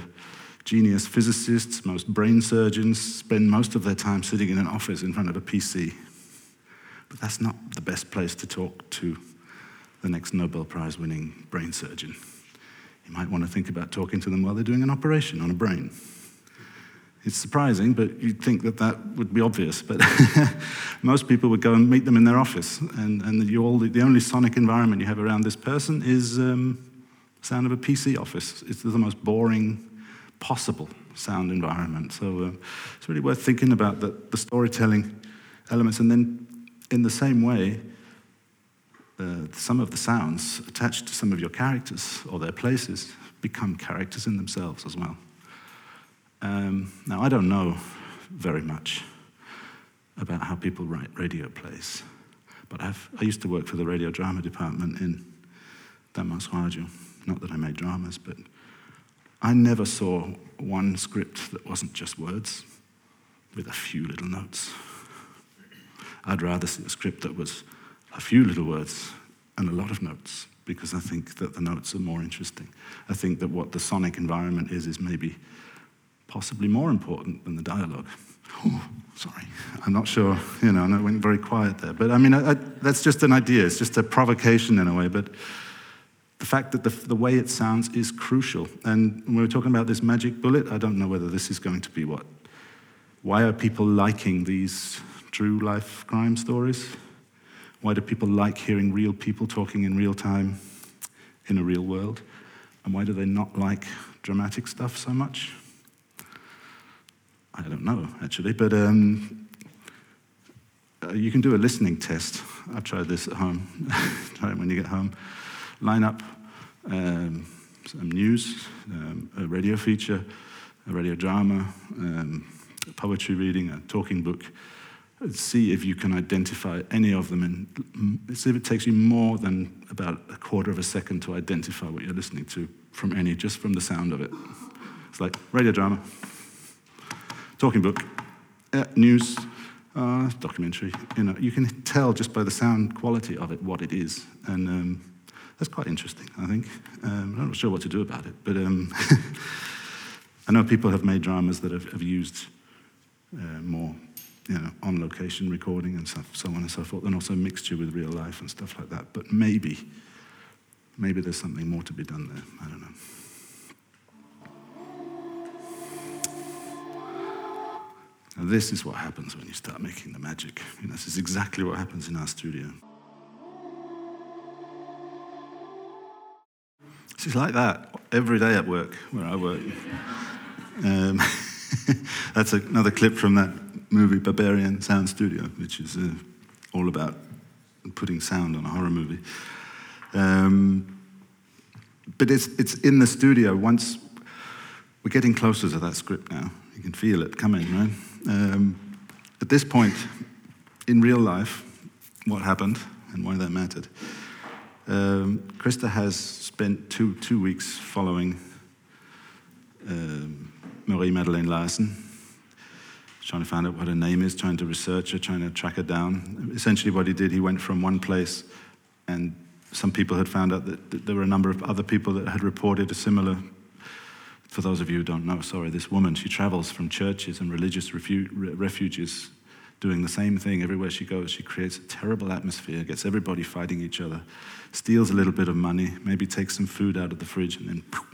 Speaker 2: genius physicists, most brain surgeons spend most of their time sitting in an office in front of a PC. But that's not the best place to talk to the next Nobel Prize winning brain surgeon. You might want to think about talking to them while they're doing an operation on a brain. It's surprising, but you'd think that that would be obvious. But *laughs* most people would go and meet them in their office, and, and the, all, the only sonic environment you have around this person is um, sound of a PC office. It's the most boring possible sound environment. So uh, it's really worth thinking about the, the storytelling elements, and then in the same way, uh, some of the sounds attached to some of your characters or their places become characters in themselves as well. Um, now, I don't know very much about how people write radio plays, but I've, i used to work for the radio drama department in Radio. Not that I made dramas, but I never saw one script that wasn't just words with a few little notes. I'd rather see a script that was a few little words and a lot of notes because I think that the notes are more interesting. I think that what the sonic environment is, is maybe possibly more important than the dialogue. Oh, sorry, I'm not sure, you know, I went very quiet there. But I mean, I, I, that's just an idea, it's just a provocation in a way. But the fact that the, the way it sounds is crucial. And when we're talking about this magic bullet, I don't know whether this is going to be what. Why are people liking these true life crime stories? Why do people like hearing real people talking in real time in a real world? And why do they not like dramatic stuff so much? I don't know, actually, but um, uh, you can do a listening test. I've tried this at home. *laughs* Try it when you get home. Line up um, some news, um, a radio feature, a radio drama, um, a poetry reading, a talking book. See if you can identify any of them, and see if it takes you more than about a quarter of a second to identify what you're listening to from any, just from the sound of it. It's like radio drama, talking book, uh, news, uh, documentary. You know, you can tell just by the sound quality of it what it is, and um, that's quite interesting. I think um, I'm not sure what to do about it, but um, *laughs* I know people have made dramas that have, have used uh, more, you know, on-location recording and stuff, so on and so forth, and also mixture with real life and stuff like that. But maybe, maybe there's something more to be done there. I don't know. And this is what happens when you start making the magic. You know, this is exactly what happens in our studio. It's like that every day at work, where I work. Um, *laughs* that's another clip from that movie, Berberian Sound Studio, which is uh, all about putting sound on a horror movie. Um, but it's, it's in the studio once we're getting closer to that script now. You can feel it coming, right? Um, at this point, in real life, what happened and why that mattered. Um, Krister has spent two, two weeks following um, Marie Madeleine Larsen, trying to find out what her name is, trying to research her, trying to track her down. Essentially, what he did, he went from one place, and some people had found out that, that there were a number of other people that had reported a similar. For those of you who don't know, sorry, this woman, she travels from churches and religious refu- re- refuges doing the same thing everywhere she goes. She creates a terrible atmosphere, gets everybody fighting each other, steals a little bit of money, maybe takes some food out of the fridge, and then poof,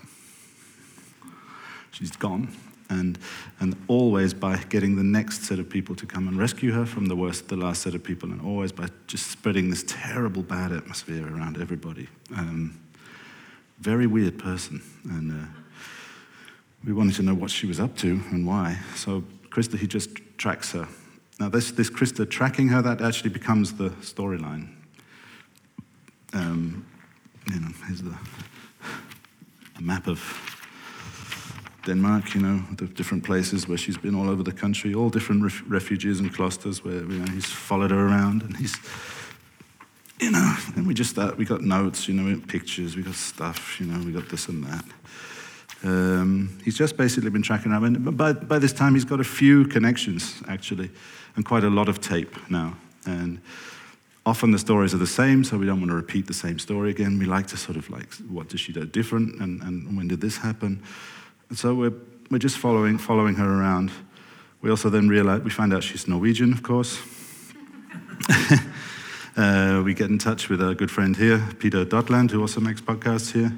Speaker 2: she's gone. And, and always by getting the next set of people to come and rescue her from the worst, the last set of people, and always by just spreading this terrible bad atmosphere around everybody. Um, very weird person. And uh, we wanted to know what she was up to and why. So Krister, he just tracks her now, this, this Krister tracking her, that actually becomes the storyline. Um, you know, here's the map of Denmark, you know, the different places where she's been all over the country, all different ref- refuges and clusters where you know, he's followed her around and he's, you know, and we just start, we got notes, you know, pictures, we got stuff, you know, we got this and that. Um, he's just basically been tracking her. And by, by this time, he's got a few connections, actually and quite a lot of tape now. And often the stories are the same, so we don't want to repeat the same story again. We like to sort of like, what does she do different, and, and when did this happen? And so we're, we're just following, following her around. We also then realize, we find out she's Norwegian, of course. *laughs* uh, we get in touch with our good friend here, Peter Dotland, who also makes podcasts here,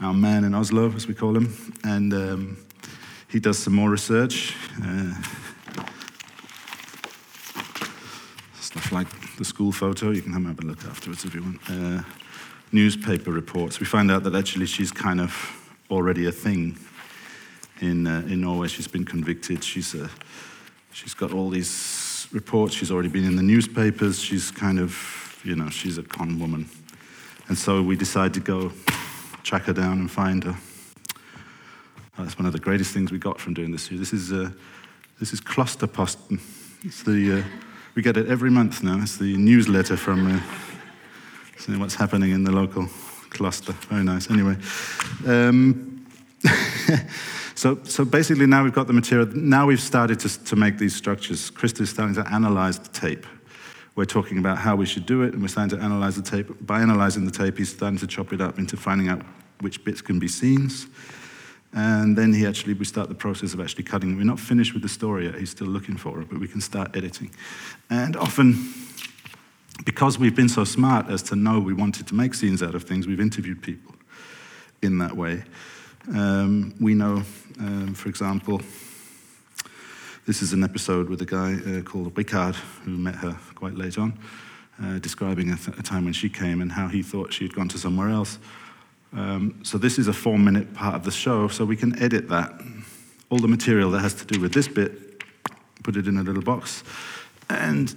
Speaker 2: our man in Oslo, as we call him. And um, he does some more research. Uh, stuff like the school photo. You can have a look afterwards if you want. Uh, newspaper reports. We find out that actually she's kind of already a thing in uh, in Norway. She's been convicted. She's uh, she's got all these reports. She's already been in the newspapers. She's kind of you know she's a con woman, and so we decide to go track her down and find her. That's one of the greatest things we got from doing this. This is uh, this is Klosterposten. It's the uh, we get it every month now. It's the newsletter from uh, what's happening in the local cluster. Very nice. Anyway, um, *laughs* so so basically now we've got the material. Now we've started to, to make these structures. Krister is starting to analyze the tape. We're talking about how we should do it, and we're starting to analyze the tape. By analyzing the tape, he's starting to chop it up into finding out which bits can be scenes and then he actually, we start the process of actually cutting. We're not finished with the story yet. He's still looking for it, but we can start editing. And often, because we've been so smart as to know we wanted to make scenes out of things, we've interviewed people in that way. Um, we know, um, for example, this is an episode with a guy uh, called Ricard, who met her quite late on, uh, describing a, th- a time when she came and how he thought she had gone to somewhere else. Um, so this is a four minute part of the show, so we can edit that. All the material that has to do with this bit, put it in a little box. And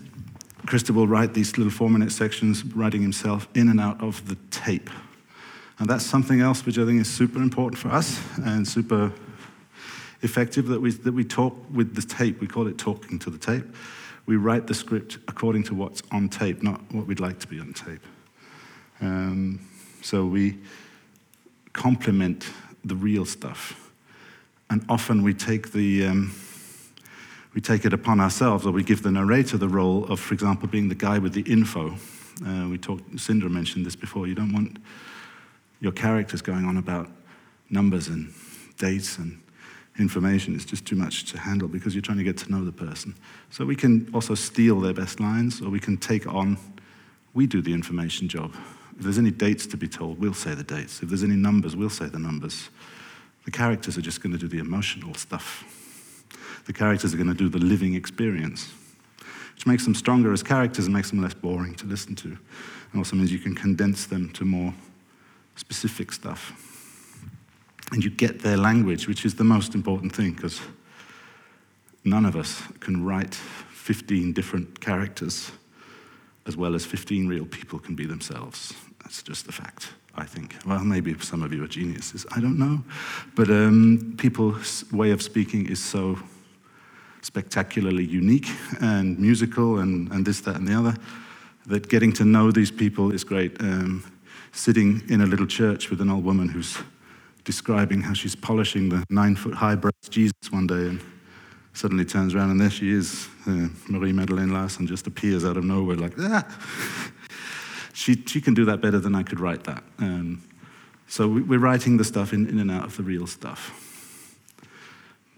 Speaker 2: Krister will write these little four minute sections, writing himself in and out of the tape. And that's something else which I think is super important for us and super effective that we, that we talk with the tape. We call it talking to the tape. We write the script according to what's on tape, not what we'd like to be on tape. Um, so we complement the real stuff. And often we take the um, we take it upon ourselves, or we give the narrator the role of, for example, being the guy with the info. Uh, we talked. Sindre mentioned this before. You don't want your characters going on about numbers and dates and information. It's just too much to handle because you're trying to get to know the person. So we can also steal their best lines, or we can take on. We do the information job. If there's any dates to be told, we'll say the dates. If there's any numbers, we'll say the numbers. The characters are just going to do the emotional stuff. The characters are going to do the living experience, which makes them stronger as characters and makes them less boring to listen to. And also means you can condense them to more specific stuff. And you get their language, which is the most important thing, because none of us can write 15 different characters as well as 15 real people can be themselves. That's just a fact. I think. Well, maybe some of you are geniuses, I don't know. But um, people's way of speaking is so spectacularly unique and musical and, and this, that, and the other that getting to know these people is great. Um, sitting in a little church with an old woman who's describing how she's polishing the nine foot high breast Jesus one day and suddenly turns around and there she is. Uh, Marie Madeleine Larsen just appears out of nowhere like, ah! she, she can do that better than I could write that. Um, so we, are writing the stuff in, in and out of the real stuff.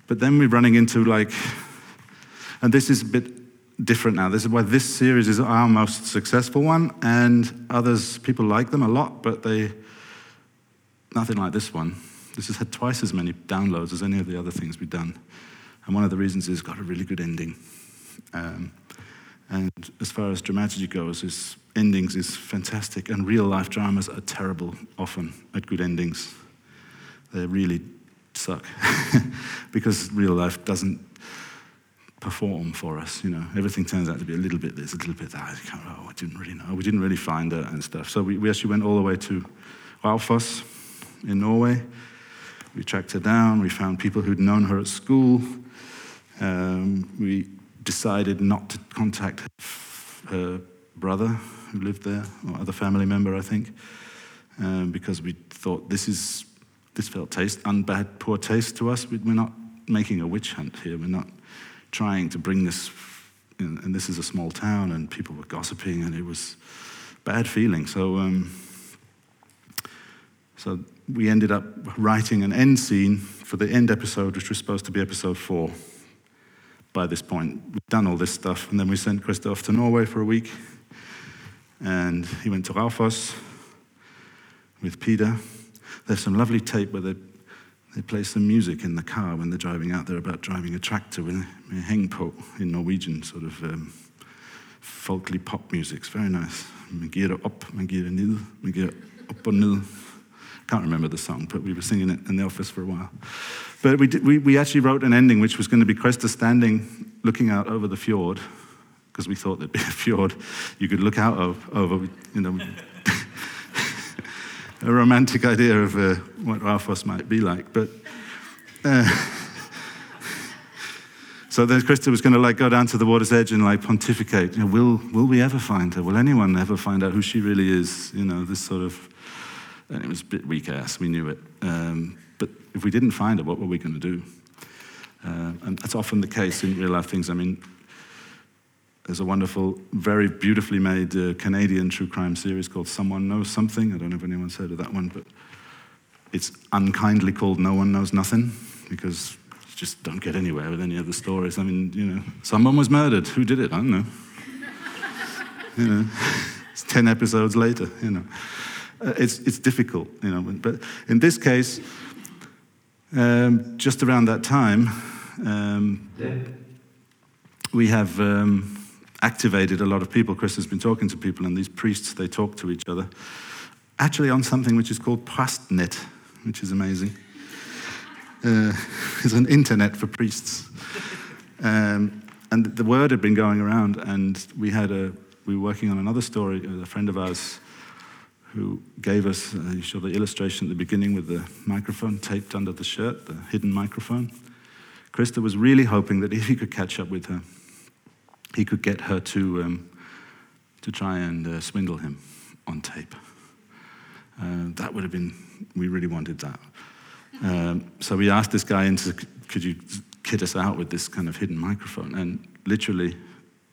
Speaker 2: But then we're running into like, and this is a bit different now. This is why this series is our most successful one, and others, people like them a lot, but they, nothing like this one. This has had twice as many downloads as any of the other things we've done. And one of the reasons is it's got a really good ending. Um, and as far as dramaturgy goes, its endings is fantastic. And real life dramas are terrible often at good endings. They really suck *laughs* because real life doesn't perform for us. You know, everything turns out to be a little bit this, a little bit that. Oh, I didn't really know. We didn't really find her and stuff. So we, we actually went all the way to Raufoss in Norway. We tracked her down. We found people who'd known her at school. Um, we decided not to contact her brother who lived there, or other family member, I think, um, because we thought this is this felt taste unbad poor taste to us. We're not making a witch hunt here. We're not trying to bring this, and this is a small town, and people were gossiping, and it was bad feeling. So, um, so we ended up writing an end scene for the end episode, which was supposed to be episode four by this point. We'd done all this stuff, and then we sent Christoph to Norway for a week, and he went to Raufoss with Peter. There's some lovely tape where they, they play some music in the car when they're driving out there about driving a tractor with a hengpo in Norwegian, sort of um, folkly pop music. It's very nice. Man up, man ned, man up and ned. Can't remember the song, but we were singing it in the office for a while. But we, did, we, we actually wrote an ending which was going to be Krister standing looking out over the fjord, because we thought there'd be a fjord you could look out of, over, you know, *laughs* a romantic idea of uh, what Raufoss might be like. But uh, *laughs* so then Krister was going to like go down to the water's edge and like pontificate. You know, will will we ever find her? Will anyone ever find out who she really is? You know, this sort of. And it was a bit weak ass. We knew it. Um, but if we didn't find it, what were we going to do? Uh, and that's often the case in real life things. I mean, there's a wonderful, very beautifully made uh, Canadian true crime series called Someone Knows Something. I don't know if anyone's heard of that one, but it's unkindly called No One Knows Nothing because you just don't get anywhere with any of the stories. I mean, you know, someone was murdered. Who did it? I don't know. *laughs* you know, *laughs* it's 10 episodes later, you know. Uh, it's, it's difficult, you know. But in this case, um, just around that time, um, we have um, activated a lot of people. Chris has been talking to people, and these priests, they talk to each other. Actually, on something which is called Prästnet, which is amazing. Uh, *laughs* it's an internet for priests. Um, and the word had been going around, and we had a we were working on another story. A friend of ours who gave us, uh, you saw the illustration at the beginning with the microphone taped under the shirt, the hidden microphone. Krister was really hoping that *laughs* if he could catch up with her, he could get her to, um, to try and uh, swindle him on tape. Uh, that would have been, we really wanted that. Um, so we asked this guy into, could you kit us out with this kind of hidden microphone? And literally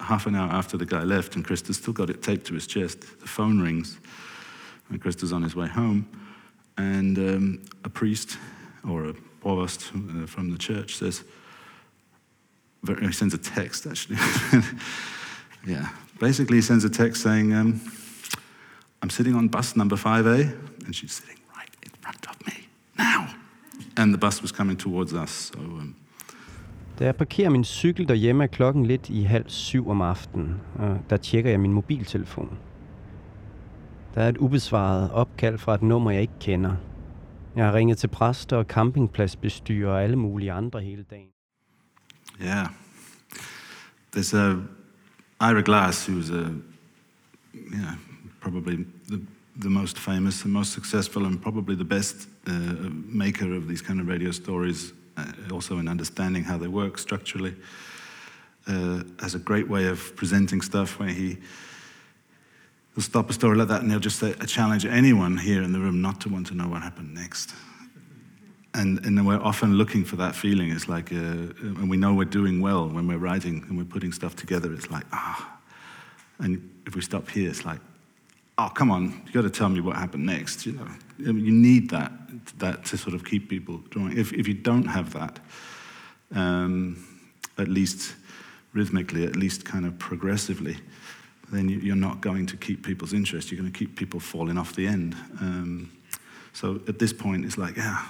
Speaker 2: half an hour after the guy left, and Krister's still got it taped to his chest, the phone rings and Krister's on his way home, and um, a priest or a provost uh, from the church says, he sends a text actually. *laughs* yeah, basically he sends a text saying, um, I'm sitting on bus number 5A, and she's sitting right in front of me now. And the bus was coming towards us, so um,
Speaker 5: Da jeg parkerer min cykel derhjemme er klokken lidt i halv syv om aftenen, og der tjekker jeg min mobiltelefon. Der er et ubesvaret opkald fra et nummer, jeg ikke kender. Jeg har ringet til præster og campingpladsbestyrer og alle mulige andre hele dagen.
Speaker 2: Yeah. There's a Ira Glass, who's a, yeah, probably the the most famous, the most successful, and probably the best uh, maker of these kind of radio stories, uh, also in understanding how they work structurally. Uh, has a great way of presenting stuff where he will stop a story like that and he'll just say, challenge anyone here in the room not to want to know what happened next. And, and we're often looking for that feeling. It's like, uh, and we know we're doing well when we're writing and we're putting stuff together. It's like, ah. And if we stop here, it's like, oh, come on, you got to tell me what happened next. You know, you need that, that to sort of keep people drawing. If, if you don't have that, um, at least rhythmically, at least kind of progressively, then you, are not going to keep people's interest. You're going to keep people falling off the end. Um, so at this point, it's like, yeah,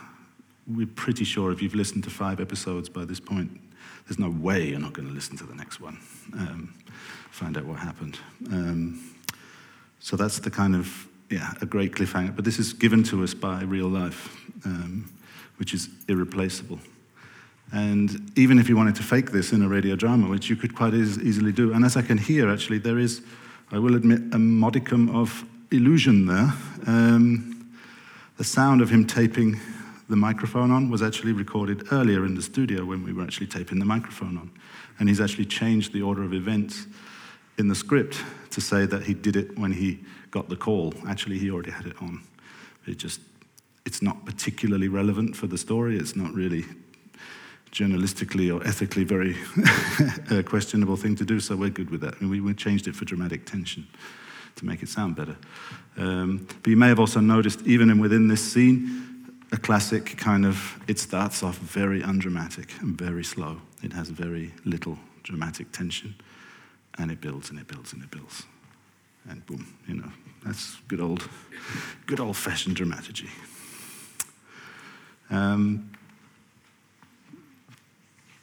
Speaker 2: we're pretty sure if you've listened to five episodes by this point, there's no way you're not going to listen to the next one. Um, find out what happened. Um, so that's the kind of, yeah, a great cliffhanger. But this is given to us by real life, um, which is irreplaceable. And even if you wanted to fake this in a radio drama, which you could quite easily do, and as I can hear, actually, there is, I will admit, a modicum of illusion there. Um, the sound of him taping the microphone on was actually recorded earlier in the studio when we were actually taping the microphone on. And he's actually changed the order of events in the script to say that he did it when he got the call. Actually, he already had it on. It just, it's not particularly relevant for the story. It's not really journalistically or ethically very *laughs* questionable thing to do, so we're good with that. I mean, we, we changed it for dramatic tension to make it sound better. Um, but you may have also noticed, even within this scene, a classic kind of, it starts off very undramatic and very slow. It has very little dramatic tension, and it builds and it builds and it builds. And boom, you know, that's good old, good old fashioned dramaturgy. Um,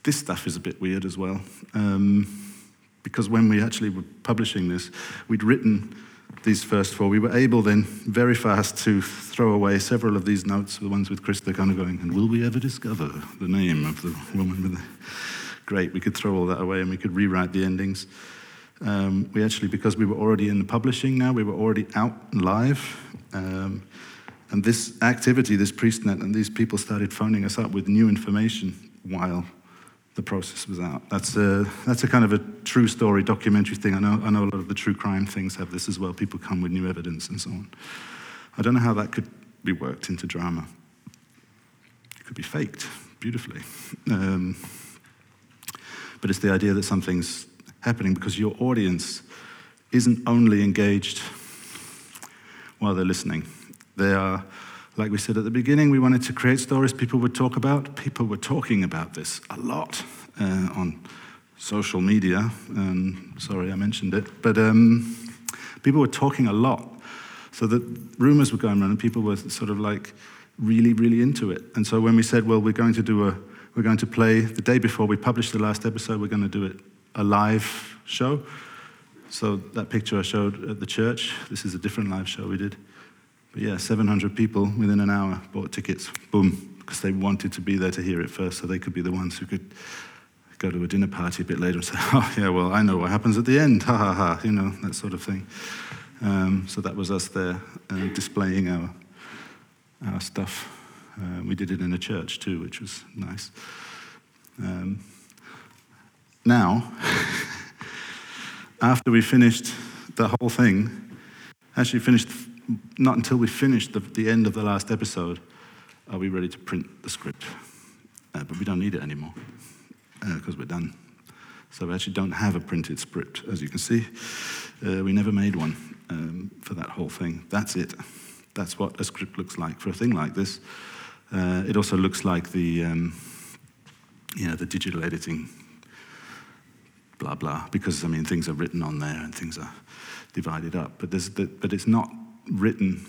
Speaker 2: this stuff is a bit weird as well. Um, because when we actually were publishing this, we'd written these first four. We were able then very fast to throw away several of these notes, the ones with Krister kind of going, and will we ever discover the name of the woman with the. Great, we could throw all that away and we could rewrite the endings. Um, we actually, because we were already in the publishing now, we were already out live. Um, and this activity, this PriestNet, and these people started phoning us up with new information while the process was out. That's a, that's a kind of a true story documentary thing. I know, I know a lot of the true crime things have this as well. People come with new evidence and so on. I don't know how that could be worked into drama. It could be faked beautifully. Um, but it's the idea that something's happening because your audience isn't only engaged while they're listening. They are like we said at the beginning, we wanted to create stories people would talk about. People were talking about this a lot uh, on social media. Um, sorry, I mentioned it. But um, people were talking a lot. So that rumors were going around and people were sort of like really, really into it. And so when we said, well, we're going to do a, we're going to play the day before we publish the last episode, we're going to do it a live show. So that picture I showed at the church, this is a different live show we did. But yeah, 700 people within an hour bought tickets, boom, because they wanted to be there to hear it first, so they could be the ones who could go to a dinner party a bit later and say, *laughs* oh, yeah, well, I know what happens at the end, *laughs* ha ha ha, you know, that sort of thing. Um, so that was us there uh, displaying our, our stuff. Uh, we did it in a church too, which was nice. Um, now, *laughs* after we finished the whole thing, actually finished not until we finished the, the end of the last episode are we ready to print the script. Uh, but we don't need it anymore because uh, we're done. So we actually don't have a printed script, as you can see. Uh, we never made one um, for that whole thing. That's it. That's what a script looks like for a thing like this. Uh, it also looks like the, um, you know, the digital editing, blah blah. Because I mean, things are written on there and things are divided up. But there's, the, but it's not written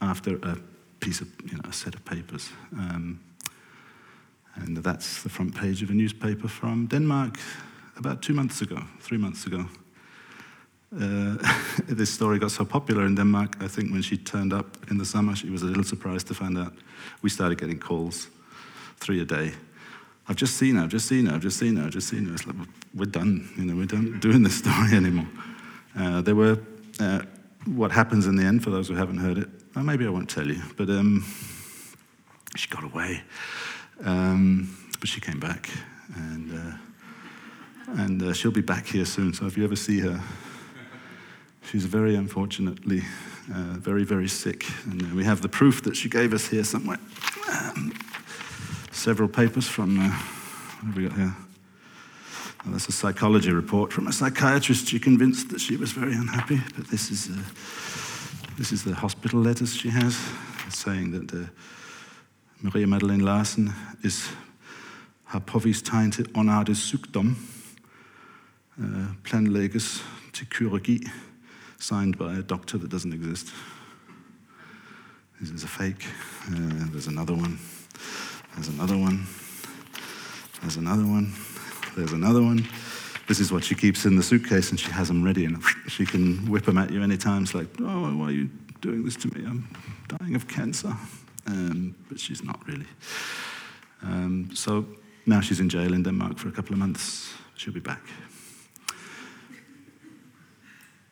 Speaker 2: after a piece of, you know, a set of papers. Um, and that's the front page of a newspaper from Denmark about two months ago, three months ago. Uh, *laughs* this story got so popular in Denmark, I think when she turned up in the summer, she was a little surprised to find out we started getting calls, three a day. I've just seen her, I've just seen her, I've just seen her, I've just seen her. It's like, we're done, you know, we're done doing this story *laughs* anymore. Uh, there were uh, what happens in the end, for those who haven't heard it, well, maybe I won't tell you, but um, she got away. Um, but she came back, and, uh, and uh, she'll be back here soon. So if you ever see her, she's very unfortunately uh, very, very sick. And uh, we have the proof that she gave us here somewhere. Um, several papers from, uh, what have we got here? Well, that's a psychology report from a psychiatrist. She convinced that she was very unhappy, but this is, uh, this is the hospital letters she has saying that uh, Maria Madeleine Larsen is har påvist til onartet sygdom, uh, planlægges til kirurgi, signed by a doctor that doesn't exist. This is a fake. Uh, there's another one. There's another one. There's another one. There's another one. This is what she keeps in the suitcase, and she has them ready, and *laughs* she can whip them at you anytime. It's like, oh, why are you doing this to me? I'm dying of cancer. Um, but she's not really. Um, so now she's in jail in Denmark for a couple of months. She'll be back.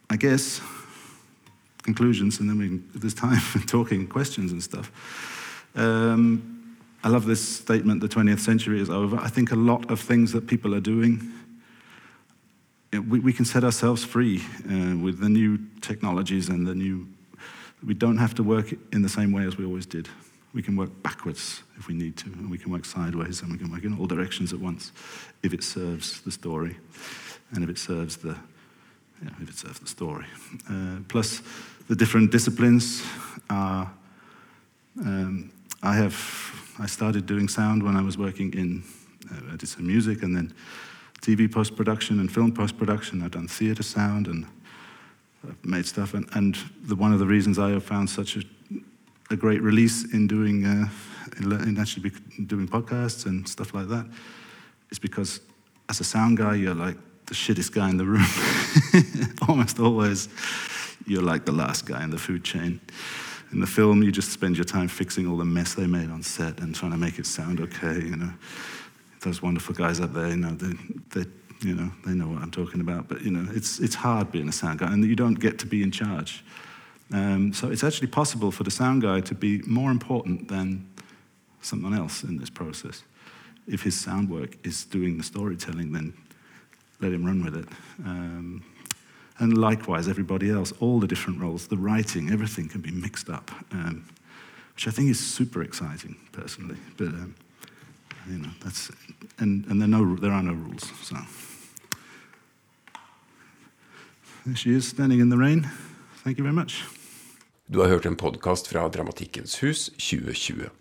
Speaker 2: I guess conclusions, and then we can, there's time *laughs* for talking questions and stuff. Um, I love this statement, the 20th century is over. I think a lot of things that people are doing, we, we can set ourselves free uh, with the new technologies and the new. We don't have to work in the same way as we always did. We can work backwards if we need to, and we can work sideways, and we can work in all directions at once if it serves the story and if it serves the, yeah, if it serves the story. Uh, plus, the different disciplines are. Um, I have I started doing sound when I was working in, uh, I did some music and then TV post production and film post production. I've done theatre sound and I've made stuff. And, and the, one of the reasons I have found such a, a great release in doing, uh, in, in actually doing podcasts and stuff like that is because as a sound guy, you're like the shittest guy in the room. *laughs* Almost always, you're like the last guy in the food chain. In the film, you just spend your time fixing all the mess they made on set and trying to make it sound okay. You know, those wonderful guys up there, you know, they, they, you know, they know what I'm talking about. But you know, it's it's hard being a sound guy, and you don't get to be in charge. Um, so it's actually possible for the sound guy to be more important than someone else in this process. If his sound work is doing the storytelling, then let him run with it. Um, and likewise, everybody else, all the different roles, the writing, everything can be mixed up, um, which I think is super exciting, personally. But um, you know, that's and and there no there are no rules. So there she is, standing in the rain. Thank you very much.
Speaker 1: Du har hørt en podkast fra Dramatikkens hus 2020.